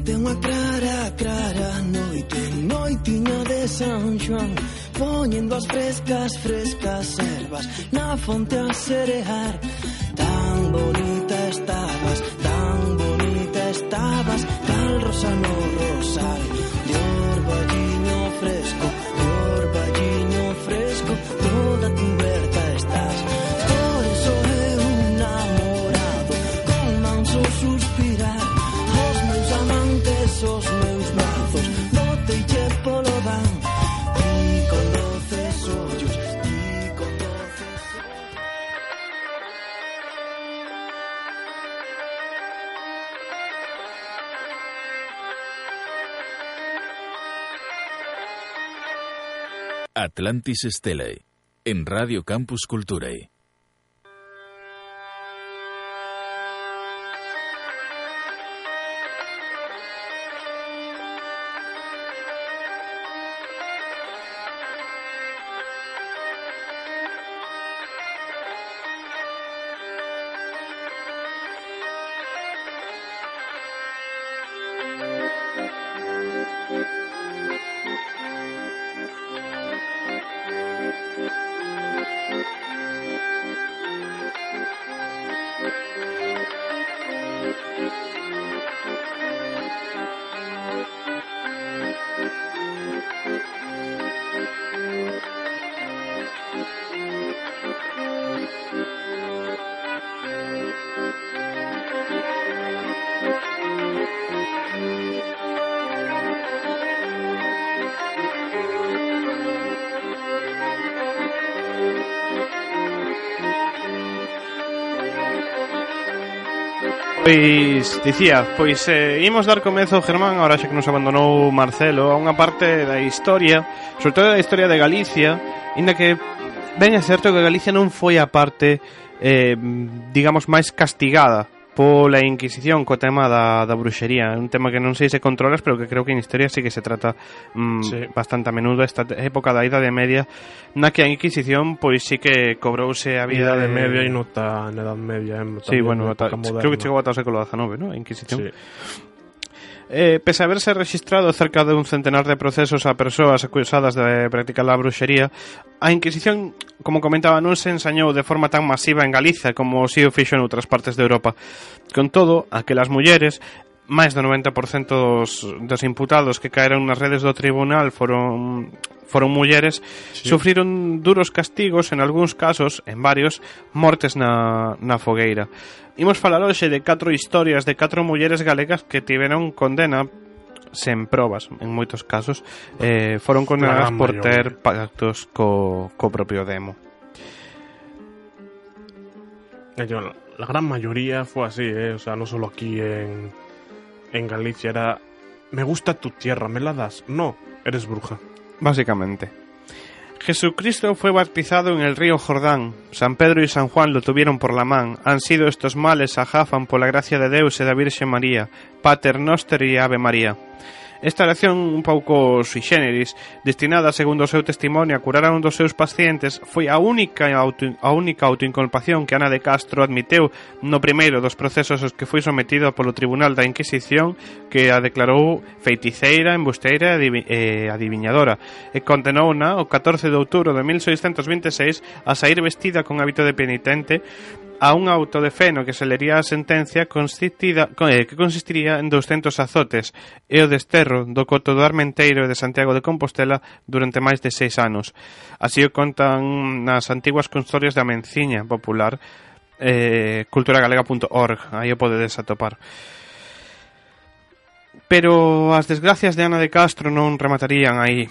Speaker 8: ten unha clara, clara noite Noitiña de San Juan Poñendo as frescas, frescas ervas Na fonte a serear. Tan bonita estabas, tan bonita estabas Tal rosa no rosal De orballo
Speaker 1: Atlantis Stelae, en Radio Campus Culturae.
Speaker 2: Pois, dicía, pois eh, imos dar comezo, Germán, ahora xa que nos abandonou Marcelo, a unha parte da historia, sobre todo da historia de Galicia, inda que ben é certo que Galicia non foi a parte, eh, digamos, máis castigada pola Inquisición co tema da, da bruxería un tema que non sei se controlas pero que creo que en historia sí que se trata mm,
Speaker 5: sí.
Speaker 2: bastante a menudo esta época da Idade Media na que a Inquisición pois sí que cobrouse a vida
Speaker 5: Idade de... Media e nota na Edad Media eh,
Speaker 2: sí, bueno,
Speaker 5: nota,
Speaker 2: creo que chegou ata o século XIX, ¿no? a Inquisición
Speaker 5: sí.
Speaker 2: Eh, pese a haberse registrado cerca de un centenar de procesos a persoas acusadas de practicar a bruxería, a Inquisición, como comentaba, non se ensañou de forma tan masiva en Galiza como si o fixo en outras partes de Europa. Con todo, aquelas mulleres máis do 90% dos, dos imputados que caeron nas redes do tribunal foron foron mulleres, sí. sufriron duros castigos en algúns casos, en varios, mortes na, na fogueira. Imos falar hoxe de catro historias de catro mulleres galegas que tiveron condena sen probas, en moitos casos, eh, foron condenadas por ter pactos co, co propio demo.
Speaker 5: Eh, la gran mayoría fue así, ¿eh? o sea, no solo aquí en, en Galicia. Era, me gusta tu tierra, ¿me la das? No, eres bruja.
Speaker 2: Básicamente. Jesucristo fue bautizado en el río Jordán. San Pedro y San Juan lo tuvieron por la man. Han sido estos males a Jafan por la gracia de Deus e da Virxe María. Pater Noster e Ave María. Esta oración un pouco sui generis, destinada, segundo o seu testimonio, a curar a un dos seus pacientes, foi a única auto, a única autoinculpación que Ana de Castro admiteu no primeiro dos procesos aos que foi sometida polo Tribunal da Inquisición que a declarou feiticeira, embusteira e adiviñadora e condenou-na o 14 de outubro de 1626 a sair vestida con hábito de penitente a un auto de Feno que se lería a sentencia consistida, eh, que consistiría en 200 azotes e o desterro do Coto do Armenteiro e de Santiago de Compostela durante máis de seis anos. Así o contan nas antiguas constorias da Menciña Popular eh, culturagalega.org aí o podedes atopar. Pero as desgracias de Ana de Castro non rematarían aí.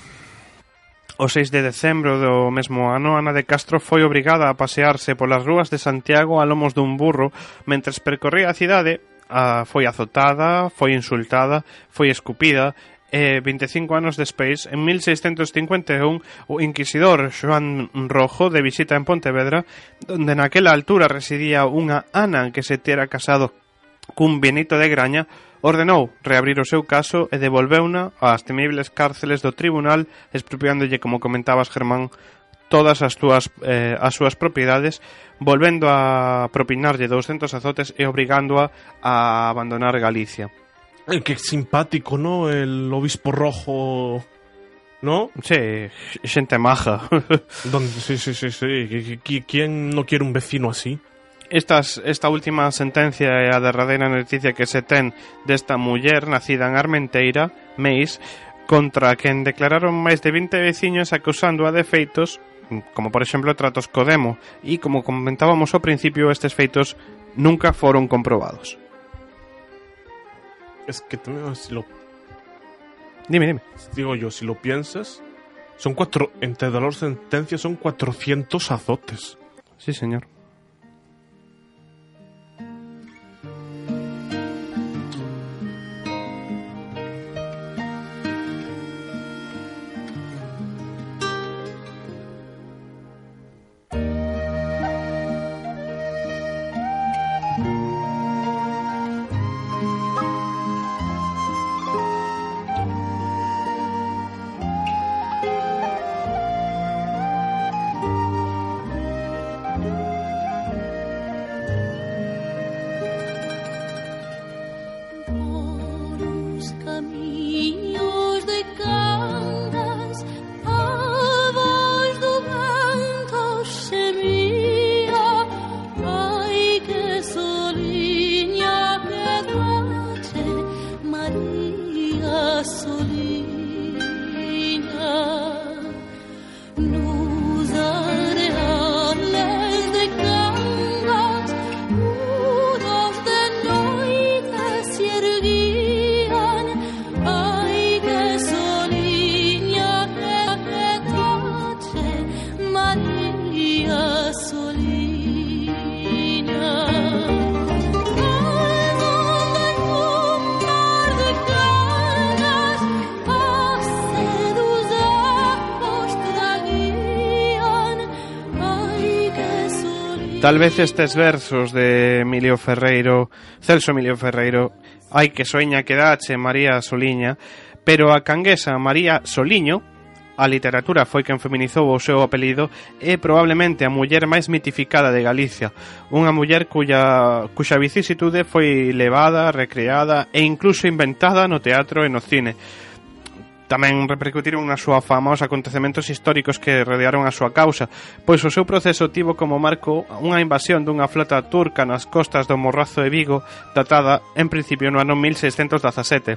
Speaker 2: O 6 de decembro do mesmo ano, Ana de Castro foi obrigada a pasearse polas rúas de Santiago a lomos dun burro mentres percorría a cidade a, foi azotada, foi insultada, foi escupida e 25 anos despois, en 1651, o inquisidor Joan Rojo de visita en Pontevedra, onde naquela altura residía unha Ana que se tera casado cun Benito de Graña, ordenou reabrir o seu caso e devolveuna ás temibles cárceles do tribunal expropiándolle, como comentabas Germán, todas as túas eh, as súas propiedades, volvendo a propinarlle 200 azotes e obrigándoa a abandonar Galicia.
Speaker 5: Eh, que simpático, ¿no? El obispo rojo ¿No?
Speaker 2: Sí, xente maja.
Speaker 5: Donde, sí, sí, sí, sí. ¿Quién no quiere un vecino así?
Speaker 2: Estas, esta última sentencia é a derradeira noticia que se ten desta muller nacida en Armenteira, Meis, contra quen declararon máis de 20 veciños acusándoa de feitos como por exemplo tratos co demo e como comentábamos ao principio estes feitos nunca foron comprobados.
Speaker 5: Es que si lo
Speaker 2: Dime, dime.
Speaker 5: digo yo, si lo piensas, son cuatro. Entre las sentencias son 400 azotes.
Speaker 2: Sí, señor. Tal vez estes versos de Emilio Ferreiro, Celso Emilio Ferreiro, hai que soña que dache María Soliña, pero a canguesa María Soliño, a literatura foi quen feminizou o seu apelido, é probablemente a muller máis mitificada de Galicia, unha muller cuya, cuxa vicisitude foi levada, recreada e incluso inventada no teatro e no cine. Tamén repercutiron na súa fama os acontecementos históricos que rodearon a súa causa, pois o seu proceso tivo como marco unha invasión dunha flota turca nas costas do Morrazo de Vigo datada en principio no ano 1617.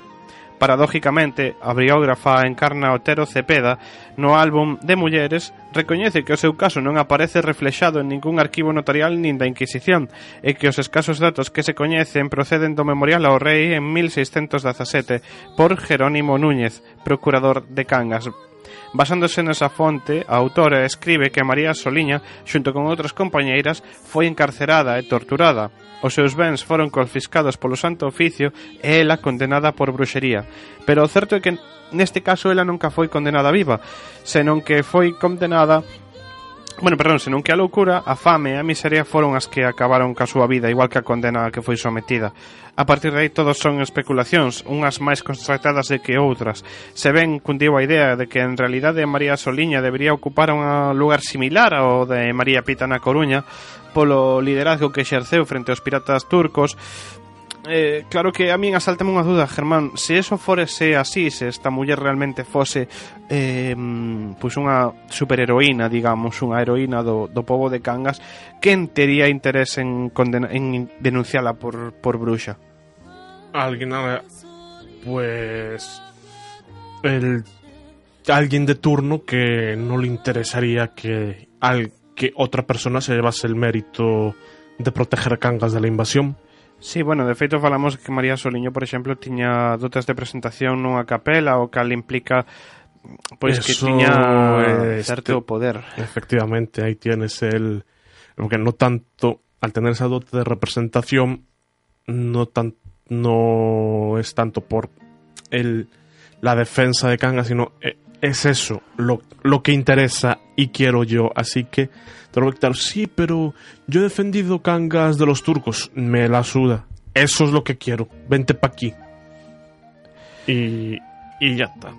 Speaker 2: Paradójicamente, a biógrafa Encarna Otero Cepeda no álbum de Mulleres recoñece que o seu caso non aparece reflexado en ningún arquivo notarial nin da Inquisición e que os escasos datos que se coñecen proceden do memorial ao rei en 1617 por Jerónimo Núñez, procurador de Cangas, Basándose nesa fonte, a autora escribe que María Soliña, xunto con outras compañeiras, foi encarcerada e torturada. Os seus bens foron confiscados polo Santo Oficio e ela condenada por bruxería. Pero o certo é que neste caso ela nunca foi condenada viva, senón que foi condenada Bueno, perdón, senón que a loucura, a fame e a miseria foron as que acabaron ca súa vida, igual que a condena a que foi sometida. A partir de aí todos son especulacións, unhas máis constatadas de que outras. Se ben cundiu a idea de que en realidade María Soliña debería ocupar un lugar similar ao de María Pita na Coruña, polo liderazgo que exerceu frente aos piratas turcos, eh, claro que a min asaltame unha duda, Germán, se eso forese así, se esta muller realmente fose eh, pois unha superheroína, digamos, unha heroína do, do povo de Cangas, quen tería interés en, condena, en denunciala por, por bruxa?
Speaker 5: Alguén, pues el alguien de turno que no le interesaría que al que otra persona se llevase el mérito de proteger a Cangas de la invasión.
Speaker 2: Sí, bueno, de feito falamos que María Soliño, por exemplo, tiña dotes de presentación nunha capela o cal implica pois que tiña
Speaker 5: este,
Speaker 2: certo poder.
Speaker 5: Efectivamente, ahí tienes el. Porque no tanto. Al tener esa dote de representación, no, tan, no es tanto por el, la defensa de Kanga, sino eh, es eso lo, lo que interesa y quiero yo. Así que te lo. Sí, pero yo he defendido Kangas de los turcos. Me la suda. Eso es lo que quiero. Vente pa' aquí. Y, y ya está.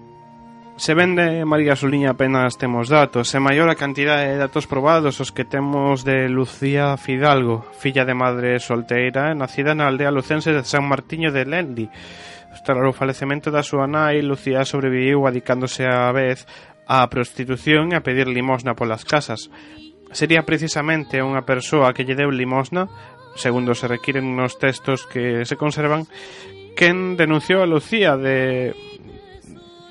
Speaker 2: Se vende María Soliña apenas temos datos, é maior a cantidade de datos probados os que temos de Lucía Fidalgo, filla de madre solteira, nacida na aldea lucense de San Martiño de Lendi. Tras o falecemento da súa nai, Lucía sobreviviu adicándose á vez á prostitución e a pedir limosna polas casas. Sería precisamente unha persoa que lle deu limosna, segundo se requiren nos textos que se conservan, quen denunciou a Lucía de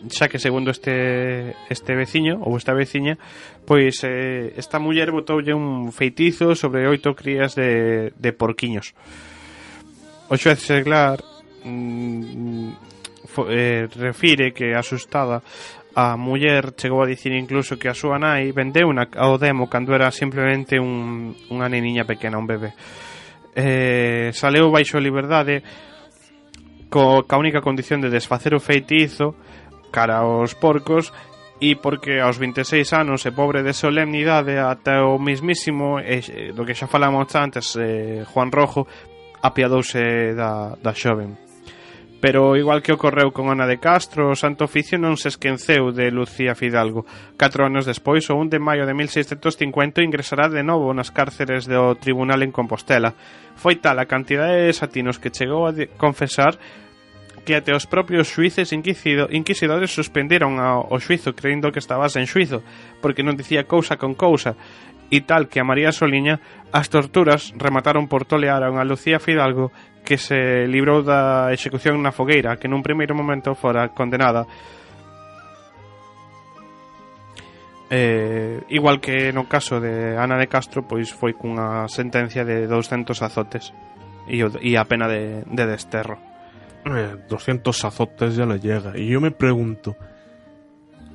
Speaker 2: xa que segundo este este veciño ou esta veciña, pois eh, esta muller botoulle un feitizo sobre oito crías de, de porquiños. O xuez seglar mm, fo, eh, refire que asustada a muller chegou a dicir incluso que a súa nai vendeu unha ao demo cando era simplemente un, unha neniña pequena, un bebé. Eh, saleu baixo a liberdade co, ca única condición de desfacer o feitizo cara aos porcos e porque aos 26 anos e pobre de solemnidade ata o mismísimo eh, do que xa falamos antes eh, Juan Rojo apiadouse da, da xoven pero igual que ocorreu con Ana de Castro, o Santo Oficio non se esqueceu de Lucía Fidalgo. Catro anos despois, o 1 de maio de 1650, ingresará de novo nas cárceres do tribunal en Compostela. Foi tal a cantidade de desatinos que chegou a confesar que até os propios suíces inquisido, inquisidores suspenderon ao, ao xuizo creyendo que estaba sen xuizo, porque non dicía cousa con cousa, e tal que a María Soliña as torturas remataron por tolear a Lucía Fidalgo que se librou da execución na fogueira, que nun primeiro momento fora condenada. Eh, igual que no caso de Ana de Castro, pois foi cunha sentencia de 200 azotes e, e a pena de, de desterro.
Speaker 5: Eh, 200 azotes ya le llega. Y yo me pregunto,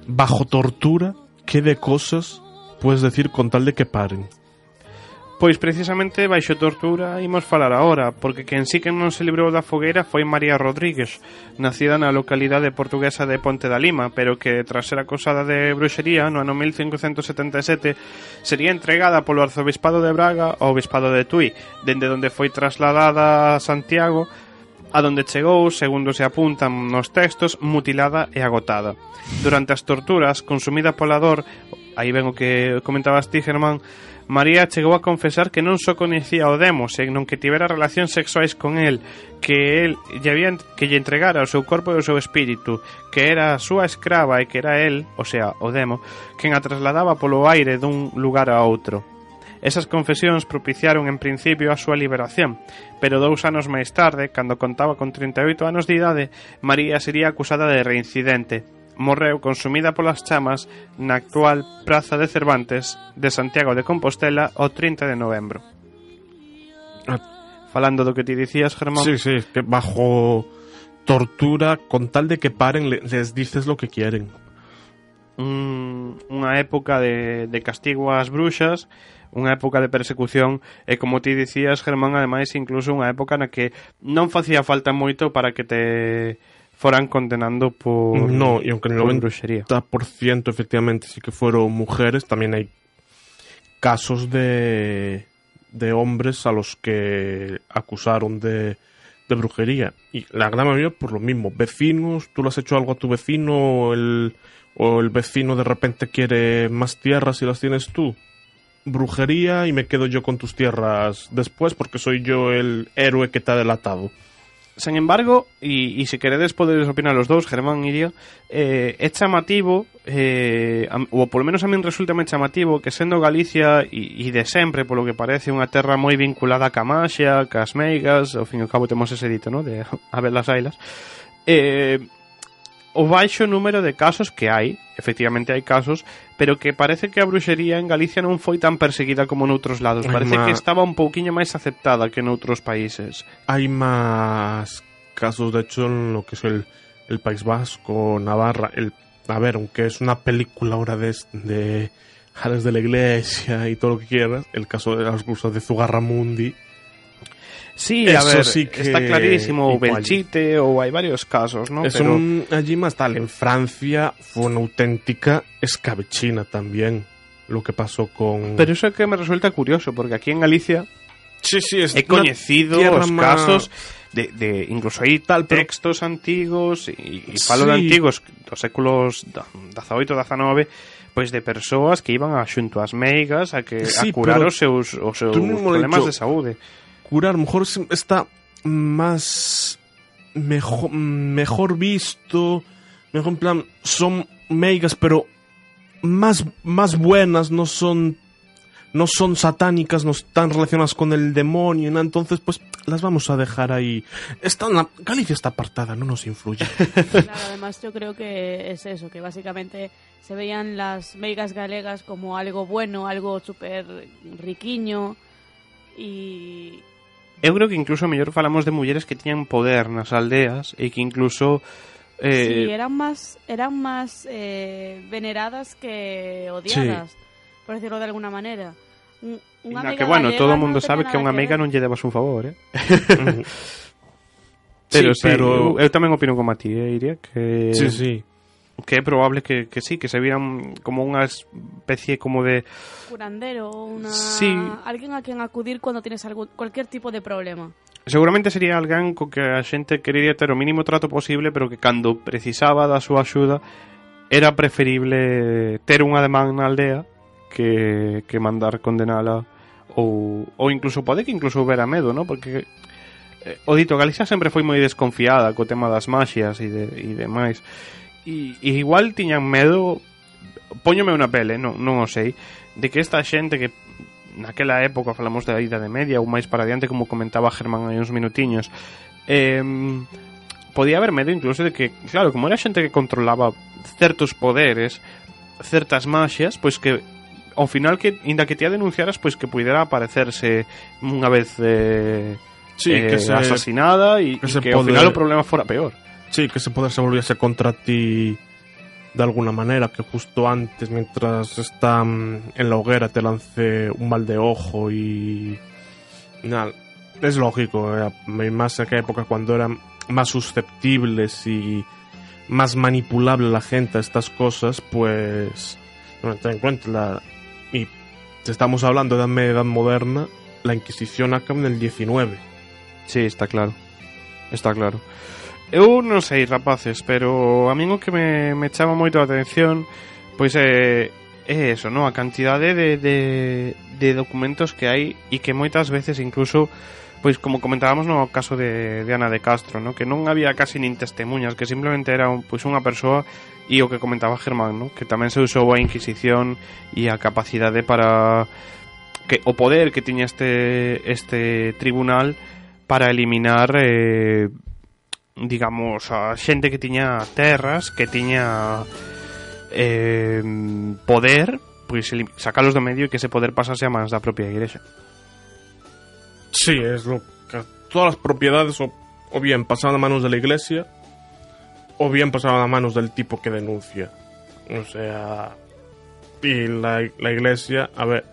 Speaker 5: bajo tortura, ¿qué de cosas puedes decir con tal de que paren?
Speaker 2: Pois precisamente baixo tortura imos falar agora, porque quen sí que non se librou da fogueira foi María Rodríguez, nacida na localidade portuguesa de Ponte da Lima, pero que tras ser acusada de bruxería no ano 1577 sería entregada polo arzobispado de Braga ao obispado de Tui, dende onde foi trasladada a Santiago, a donde chegou, segundo se apuntan nos textos, mutilada e agotada. Durante as torturas, consumida pola dor, aí ven o que comentabas ti, Germán, María chegou a confesar que non só coñecía o demo, senón que tivera relacións sexuais con el, que el lle había, que lle entregara o seu corpo e o seu espírito, que era a súa escrava e que era el, o sea, o demo, quen a trasladaba polo aire dun lugar a outro. Esas confesións propiciaron en principio a súa liberación, pero dous anos máis tarde, cando contaba con 38 anos de idade, María sería acusada de reincidente, morreu consumida polas chamas na actual Praza de Cervantes de Santiago de Compostela o 30 de novembro. Ah. Falando do que ti dicías, Germán.
Speaker 5: Sí, sí, que bajo tortura con tal de que paren les dices lo que quieren.
Speaker 2: Un, unha época de, de castigo ás bruxas, unha época de persecución e como ti dicías, Germán, ademais incluso unha época na que non facía falta moito para que te foran condenando por,
Speaker 5: no, y aunque el
Speaker 2: por
Speaker 5: 90%
Speaker 2: bruxería.
Speaker 5: efectivamente sí que fueron mujeres, también hay casos de, de hombres a los que acusaron de, de brujería. Y la gran mayoría por lo mismo. Vecinos, tú le has hecho algo a tu vecino o el, o el vecino de repente quiere más tierras y las tienes tú. Brujería y me quedo yo con tus tierras después porque soy yo el héroe que te ha delatado.
Speaker 2: sen embargo, e, e se queredes podedes opinar os dous, Germán e Iria, eh, é chamativo, eh, a, ou polo menos a min resulta moi chamativo, que sendo Galicia, e, e de sempre, polo que parece, unha terra moi vinculada a Camaxa, cas Meigas, ao fin e ao cabo temos ese dito, no? de a ver las ailas, eh, o baixo número de casos que hai, efectivamente hai casos, pero que parece que a bruxería en Galicia non foi tan perseguida como noutros lados. Parece que estaba un pouquiño máis aceptada que noutros países.
Speaker 5: hay más casos, de hecho, en lo que es el, el País Vasco, Navarra. El, a ver, aunque es una película ahora de, de Jales de la Iglesia y todo lo que quieras, el caso de las cruzas de Zugarramundi.
Speaker 2: Sí,
Speaker 5: Eso
Speaker 2: a ver,
Speaker 5: sí que
Speaker 2: está clarísimo, o. Belchite, ou hai varios casos, ¿no?
Speaker 5: es
Speaker 2: Pero
Speaker 5: un, allí más tal. En Francia fue una auténtica escabechina también lo que pasó con.
Speaker 2: pero eso é que me resulta curioso, porque aquí en Galicia
Speaker 5: sí, sí, es
Speaker 2: he
Speaker 5: una
Speaker 2: coñecido
Speaker 5: tierra
Speaker 2: os
Speaker 5: más-
Speaker 2: casos de, de incluso hai
Speaker 5: Tal,
Speaker 2: textos antigos e, e falo de
Speaker 5: Sí.
Speaker 2: antigos dos séculos 18 19 pois de persoas que iban a xunto ás meigas a que
Speaker 5: Sí,
Speaker 2: a curar os seus os seus problemas
Speaker 5: dicho.
Speaker 2: de saúde.
Speaker 5: Curar, a lo mejor es- está más mejor, mejor visto, mejor en plan, son meigas, pero más, más buenas, no son no son satánicas, no están relacionadas con el demonio, entonces pues las vamos a dejar ahí. Está en la- Galicia está apartada, no nos influye.
Speaker 4: Claro, además yo creo que es eso, que básicamente se veían las meigas galegas como algo bueno, algo súper riquiño y...
Speaker 2: eu creo que incluso mellor falamos de mulleres que tiñan poder nas aldeas e que incluso eh...
Speaker 4: sí, eran máis eran máis eh, veneradas que odiadas, sí. por decirlo de alguna maneira. Un, unha
Speaker 2: na que, bueno, todo o mundo sabe que unha amiga non lle debas un favor, eh? pero, sí,
Speaker 5: pero...
Speaker 2: Eu, eu tamén opino como a ti, eh, Iria, que...
Speaker 5: Sí, sí
Speaker 2: que é probable que, que sí, que se vieran como unha especie como de...
Speaker 4: Curandero, una...
Speaker 2: Sí.
Speaker 4: Alguén a quen acudir cando tienes algún, cualquier tipo de problema.
Speaker 2: Seguramente sería alguén co que a xente querería ter o mínimo trato posible, pero que cando precisaba da súa axuda era preferible ter unha demanda na aldea que, que mandar condenala ou, ou incluso pode que incluso houbera medo, ¿no? Porque eh, o dito Galicia sempre foi moi desconfiada co tema das maxias e, de, e demais e, e igual tiñan medo póñome unha pele, non, non o sei de que esta xente que naquela época falamos da Idade Media ou máis para adiante, como comentaba Germán hai uns minutiños eh, podía haber medo incluso de que claro, como era xente que controlaba certos poderes certas magias, pois que ao final que inda que te a denunciaras pois que pudera aparecerse unha vez eh,
Speaker 5: sí,
Speaker 2: eh,
Speaker 5: que se,
Speaker 2: asasinada e
Speaker 5: que, y
Speaker 2: que
Speaker 5: pode...
Speaker 2: ao final o problema fora peor.
Speaker 5: Sí, que ese poder se volviese contra ti de alguna manera, que justo antes, mientras está mm, en la hoguera, te lance un mal de ojo y... Nada, es lógico, eh, más en aquella época cuando eran más susceptibles y más manipulable la gente a estas cosas, pues... No ten en cuenta, la, y estamos hablando de la edad moderna, la Inquisición acaba en el 19.
Speaker 2: Sí, está claro. Está claro. Eu non sei, rapaces, pero a min o que me, me chama moito a atención pois é, é eso, non? A cantidade de, de, de documentos que hai e que moitas veces incluso pois como comentábamos no caso de, de Ana de Castro, no? que non había casi nin testemunhas, que simplemente era un, pois unha persoa e o que comentaba Germán, no? que tamén se usou a Inquisición e a capacidade para que o poder que tiña este este tribunal para eliminar eh, digamos a xente que tiña terras, que tiña eh, poder, pois elim- sacalos do medio e que ese poder pasase a mans da propia igrexa.
Speaker 5: Sí, es lo que todas las propiedades o, o bien pasaban a manos de la iglesia o bien pasaban a manos del tipo que denuncia. O sea, y la, la iglesia, a ver,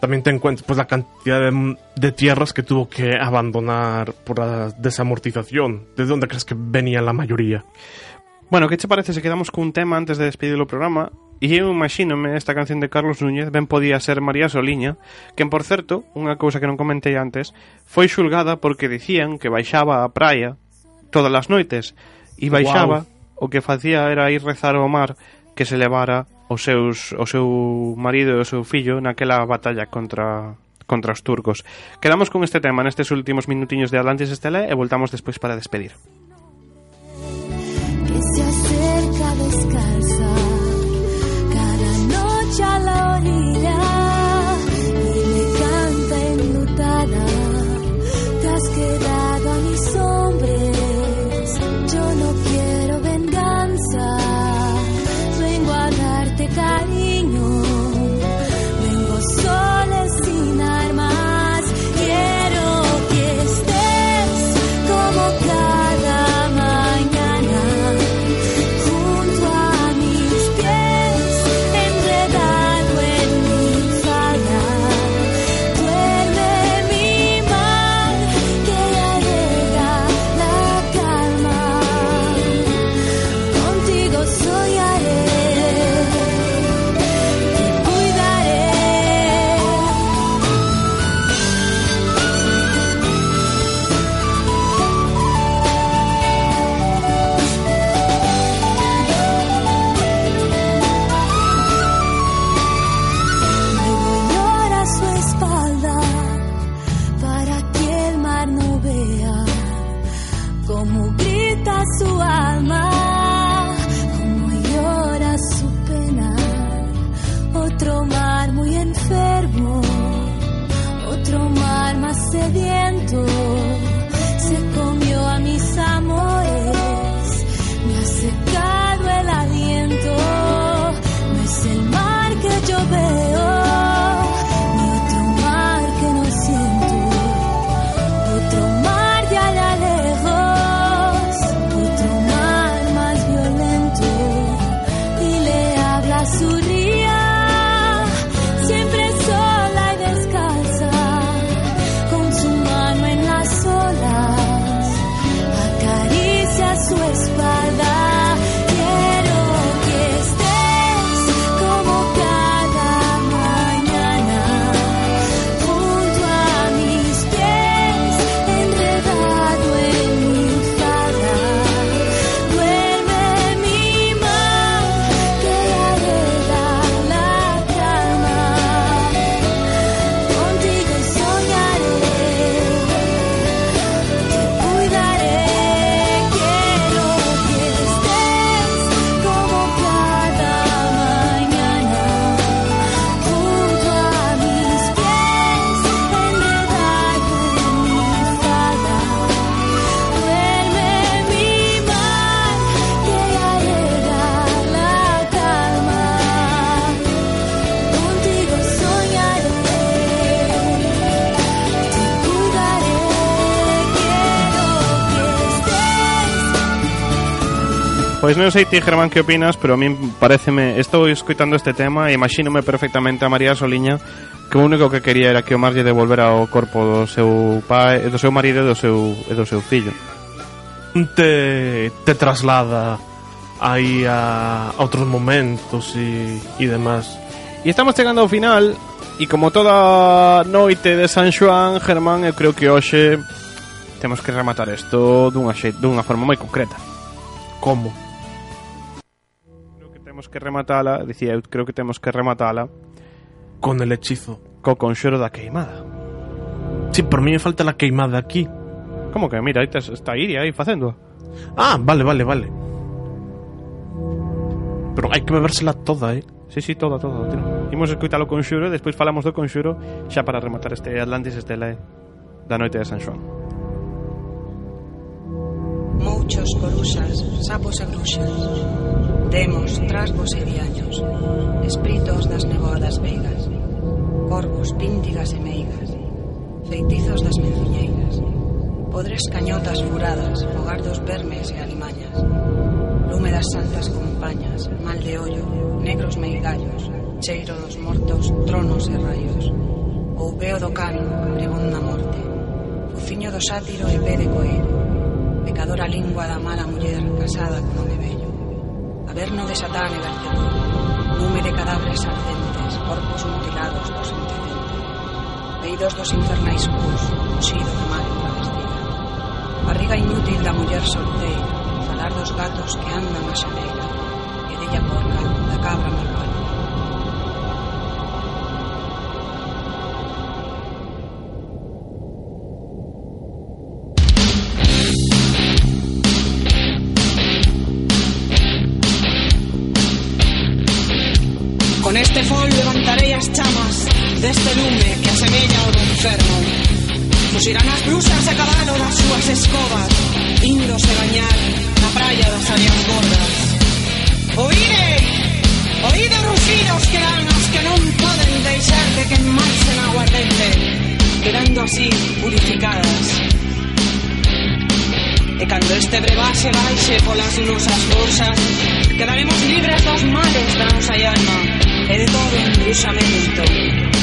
Speaker 5: también te encuentras pues la cantidad de, de tierras que tuvo que abandonar por la desamortización. ¿De dónde crees que venía la mayoría?
Speaker 2: Bueno, que che parece se quedamos cun tema antes de despedir o programa? E eu imagínome esta canción de Carlos Núñez ben podía ser María Soliña, que, por certo, unha cousa que non comentei antes, foi xulgada porque dicían que baixaba á praia todas as noites e baixaba o que facía era ir rezar ao mar que se levara os seus, o seu marido e o seu fillo naquela batalla contra contra os turcos. Quedamos con este tema nestes últimos minutiños de Atlantis Estela e voltamos despois para despedir. Pois non sei ti, Germán, que opinas, pero a min pareceme, estou escoitando este tema e imagínome perfectamente a María Soliña que o único que quería era que o marlle devolvera o corpo do seu pai, do seu marido e do seu, e do seu fillo.
Speaker 5: Te, te traslada aí a, a outros momentos e, e demás.
Speaker 2: E estamos chegando ao final e como toda noite de San Xoán, Germán, eu creo que hoxe temos que rematar isto dunha, xe, dunha forma moi concreta.
Speaker 5: Como?
Speaker 2: temos que rematala, dicía eu, creo que temos que rematala
Speaker 5: con el hechizo,
Speaker 2: co conxero da queimada.
Speaker 5: Si, sí, por mí me falta la queimada aquí.
Speaker 2: Como que, mira, aí está Iria aí facendo.
Speaker 5: Ah, vale, vale, vale. Pero hai que bebérsela toda, eh.
Speaker 2: Sí, sí, toda, toda. Tira. Imos escutar o conxuro e despois falamos do conxuro xa para rematar este Atlantis Estela da ¿eh? noite de San Xoán.
Speaker 9: Mouchos, corusas, sapos e bruxas Temos trasgos e diaños Espritos das nevoadas veigas Corvos, píntigas e meigas Feitizos das menzuñeiras Podres cañotas furadas Fogar dos vermes e alimañas Lume das santas compañas Mal de ollo, negros meigallos Cheiro dos mortos, tronos e raios Oupeo do cano, pregón da morte Fuciño do sátiro e pé de coelho Pecadora lingua da mala muller Casada con o bello Averno Satán a negación. Lume de cadáveres ardentes, corpos mutilados dos indecentes. Veidos dos infernais cus, unxido de mal travestida. Barriga inútil da muller solteira, falar dos gatos que andan a xaneira, e della porca da cabra malvada. Os as blusas e acabarán das súas escobas. Índose bañar na praia das áreas gordas. Oíde, oíde ruxidos que dan as que non poden deixar de queimarse na aguardente Quedando así purificadas. E cando este brebaxe baixe polas nosas bolsas Quedaremos libres dos males da nosa alma E de todo endulzamento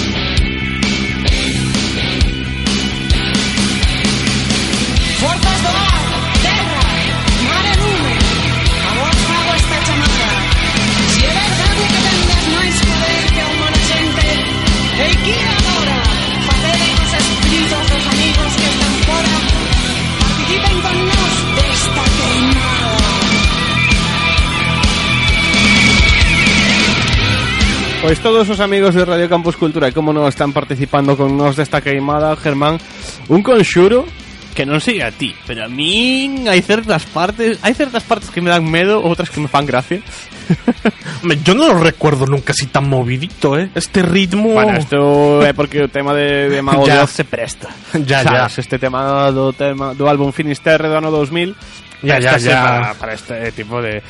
Speaker 2: Pois todos os amigos de Radio Campus Cultura e como non están participando con nós desta queimada, Germán, un conxuro que non sei a ti, pero a min hai certas partes, hai certas partes que me dan medo, outras que me fan gracia.
Speaker 5: Yo no lo recuerdo nunca así tan movidito, eh. Este ritmo.
Speaker 2: Bueno, isto é porque o tema de, de Mago
Speaker 5: Ya.
Speaker 2: de se presta.
Speaker 5: Ya,
Speaker 2: Sabes, Este tema do tema do álbum Finisterre do ano 2000
Speaker 5: Ya, ya, ya.
Speaker 2: Para, para este tipo de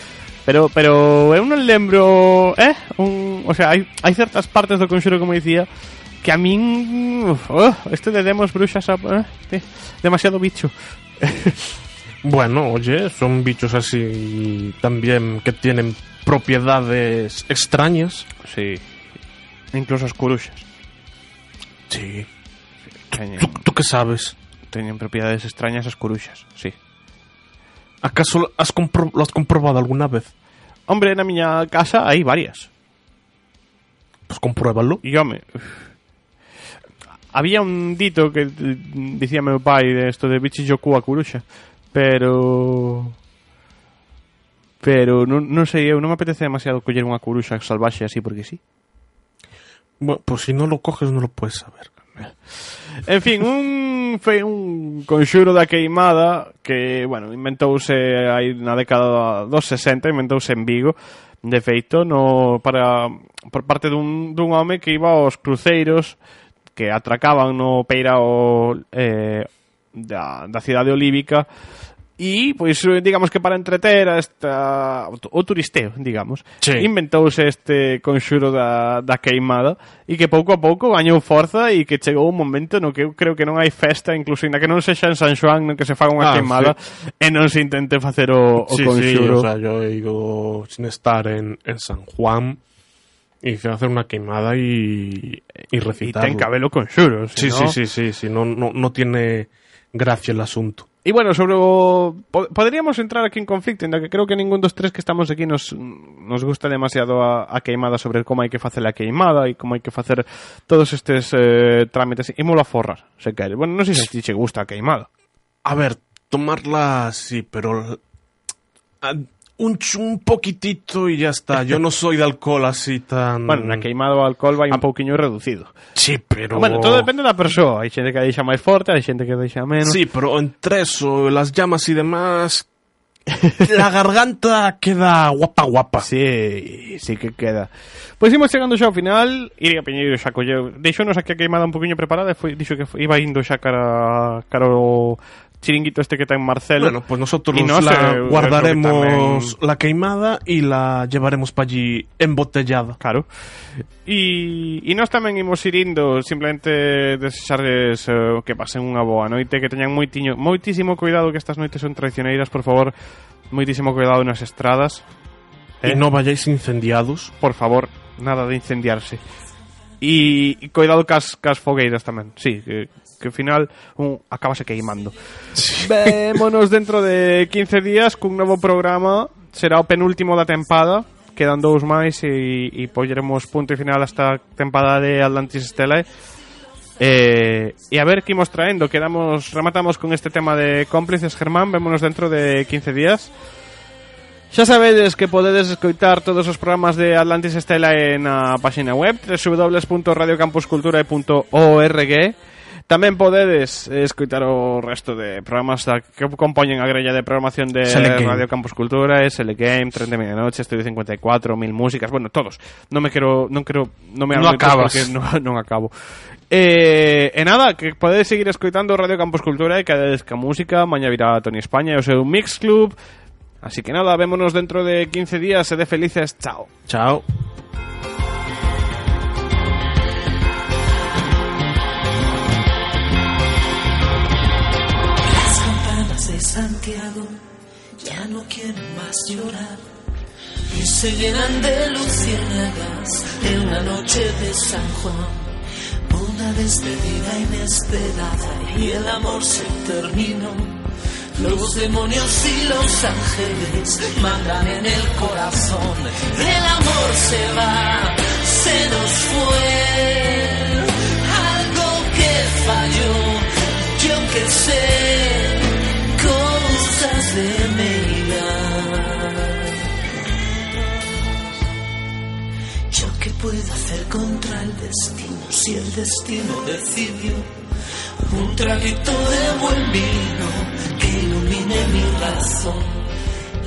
Speaker 2: Pero pero eu non lembro, eh, un, o sea, hai hai certas partes do conxuro como dicía que a min uf, oh, este de demos bruxas eh, te- demasiado bicho.
Speaker 5: Bueno, oye, son bichos así también que tienen propiedades extrañas.
Speaker 2: Sí. Incluso as coruxas.
Speaker 5: Sí. ¿Tú, tú qué sabes?
Speaker 2: teñen propiedades extrañas as coruxas, sí.
Speaker 5: ¿Acaso has compro- lo has comprobado alguna vez?
Speaker 2: Hombre, na miña casa hai varias.
Speaker 5: Pues compruébalo.
Speaker 2: E home. Había un dito que dicía meu pai de esto de bichi yoku a curuxa Pero Pero non, non sei, eu non me apetece demasiado coller unha curuxa salvaxe así porque sí
Speaker 5: Bueno, pues si no lo coges no lo puedes saber.
Speaker 2: En fin, un foi un conxuro da queimada que, bueno, inventouse aí na década dos 60, inventouse en Vigo, de feito, no, para, por parte dun, dun home que iba aos cruceiros que atracaban no Peirao eh, da, da cidade olívica E, pois, digamos que para entreter a esta, o turisteo, digamos,
Speaker 5: sí.
Speaker 2: inventouse este conxuro da, da queimada e que pouco a pouco gañou forza e que chegou un momento no que eu creo que non hai festa, incluso ainda que non sexa en San Xoán, no que se faga unha
Speaker 5: ah,
Speaker 2: queimada sí. e non se intente facer o, o
Speaker 5: sí,
Speaker 2: conxuro.
Speaker 5: Sí, o sea, yo digo, sin estar en, en San Juan, hicieron hacer una queimada y, y recitar.
Speaker 2: Y ten cabelo
Speaker 5: con
Speaker 2: si
Speaker 5: Sí,
Speaker 2: ¿no?
Speaker 5: sí, sí, sí, sí, no, no, no tiene gracia el asunto.
Speaker 2: E bueno, sobre o... po- Poderíamos entrar aquí en conflicto, ainda que creo que ningún dos tres que estamos aquí nos, nos gusta demasiado a, a queimada sobre como hai que facer a queimada e como hai que facer todos estes eh, trámites. Ímolo a forrar, se quere. Bueno, se a ti che gusta a queimada.
Speaker 5: A ver, tomarla sí, pero ah, un, un poquitito y ya está. Yo no soy de alcohol así tan...
Speaker 2: Bueno, na queimado o alcohol vai un
Speaker 5: ah.
Speaker 2: pouquiño reducido.
Speaker 5: Sí, pero...
Speaker 2: Bueno, todo depende da persoa. Hai xente que deixa máis forte, hai xente que deixa menos.
Speaker 5: Sí, pero entre eso, las llamas y demás, la garganta queda guapa guapa.
Speaker 2: Sí, sí que queda. Pois pues imos chegando xa ao final, Iria Piñeiro xa colleu. Deixou nos aquí a queimada un poquinho preparada e foi, dixo que foi, iba indo xa cara, cara o chiringuito este que ten Marcelo
Speaker 5: Bueno, pues nosotros
Speaker 2: Y no
Speaker 5: la guardaremos la queimada y la llevaremos para allí embotellada.
Speaker 2: Claro E, e nós tamén imos ir indo Simplemente desexarles eh, Que pasen unha boa noite Que teñan moitiño, moitísimo cuidado Que estas noites son traicioneiras, por favor Moitísimo cuidado nas estradas
Speaker 5: Y
Speaker 2: Eh.
Speaker 5: no vayáis incendiados.
Speaker 2: por favor, nada de incendiarse. E, e coidado cas, cas fogueiras tamén. Sí, que, que ao final un acabase queimando. Sí. Vémonos dentro de 15 días cun novo programa, será o penúltimo da tempada, quedan dous máis e, e polleremos punto e final a esta tempada de Atlantis Estelae. Eh, e a ver que imos traendo, quedamos rematamos con este tema de cómplices Germán, vémonos dentro de 15 días. Xa sabedes que podedes escoitar todos os programas de Atlantis Estela en a páxina web www.radiocampuscultura.org Tamén podedes eh, escoitar o resto de programas da, que compoñen a grella de programación de Radio Campus Cultura, eh, SL Game, 30 de noche, Estudio 54, Mil Músicas, bueno, todos. Non me quero, non quero, non me
Speaker 5: no acabas.
Speaker 2: porque non, non acabo. Eh, e nada, que podedes seguir escoitando Radio Campus Cultura e cada vez que música, mañá virá Tony España e o seu Mix Club, Así que nada, vémonos dentro de 15 días, sede felices, chao.
Speaker 5: Chao.
Speaker 7: Las campanas de Santiago ya no quieren más llorar y se llenan de luciérnagas en una noche de San Juan. Una despedida inesperada y el amor se terminó. Los demonios y los ángeles mandan en el corazón. El amor se va, se nos fue. Algo que falló, yo que sé, cosas de Mérida. ¿Yo qué puedo hacer contra el destino si el destino decidió un traguito de buen vino mi razón?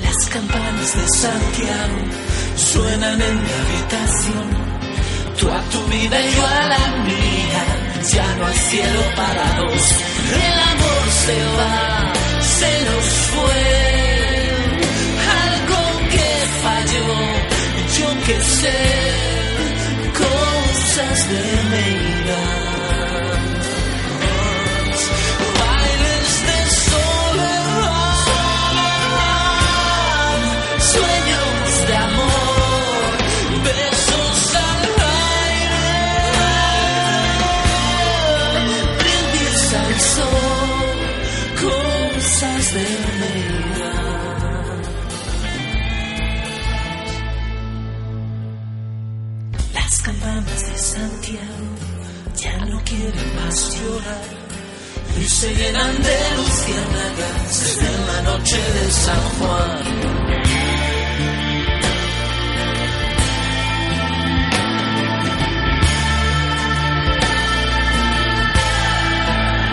Speaker 7: Las campanas de Santiago suenan en mi habitación. Tú a tu vida y yo a la mía, ya no hay cielo para dos. El amor se va, se nos fue. Algo que falló, yo que sé, cosas de Meira. Quieren más llorar y se llenan de luciérnagas en la noche de San Juan.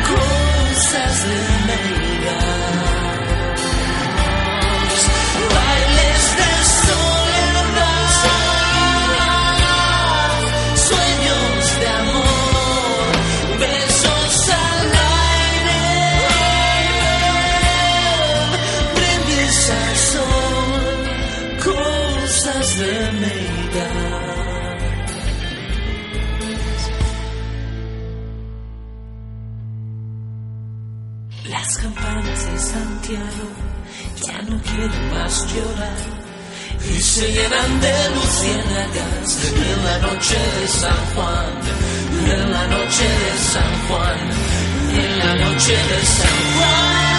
Speaker 7: Cosas de Mérida. Más llorar y se llenan de luciérnagas en la noche de San Juan, en la noche de San Juan, en la noche de San Juan.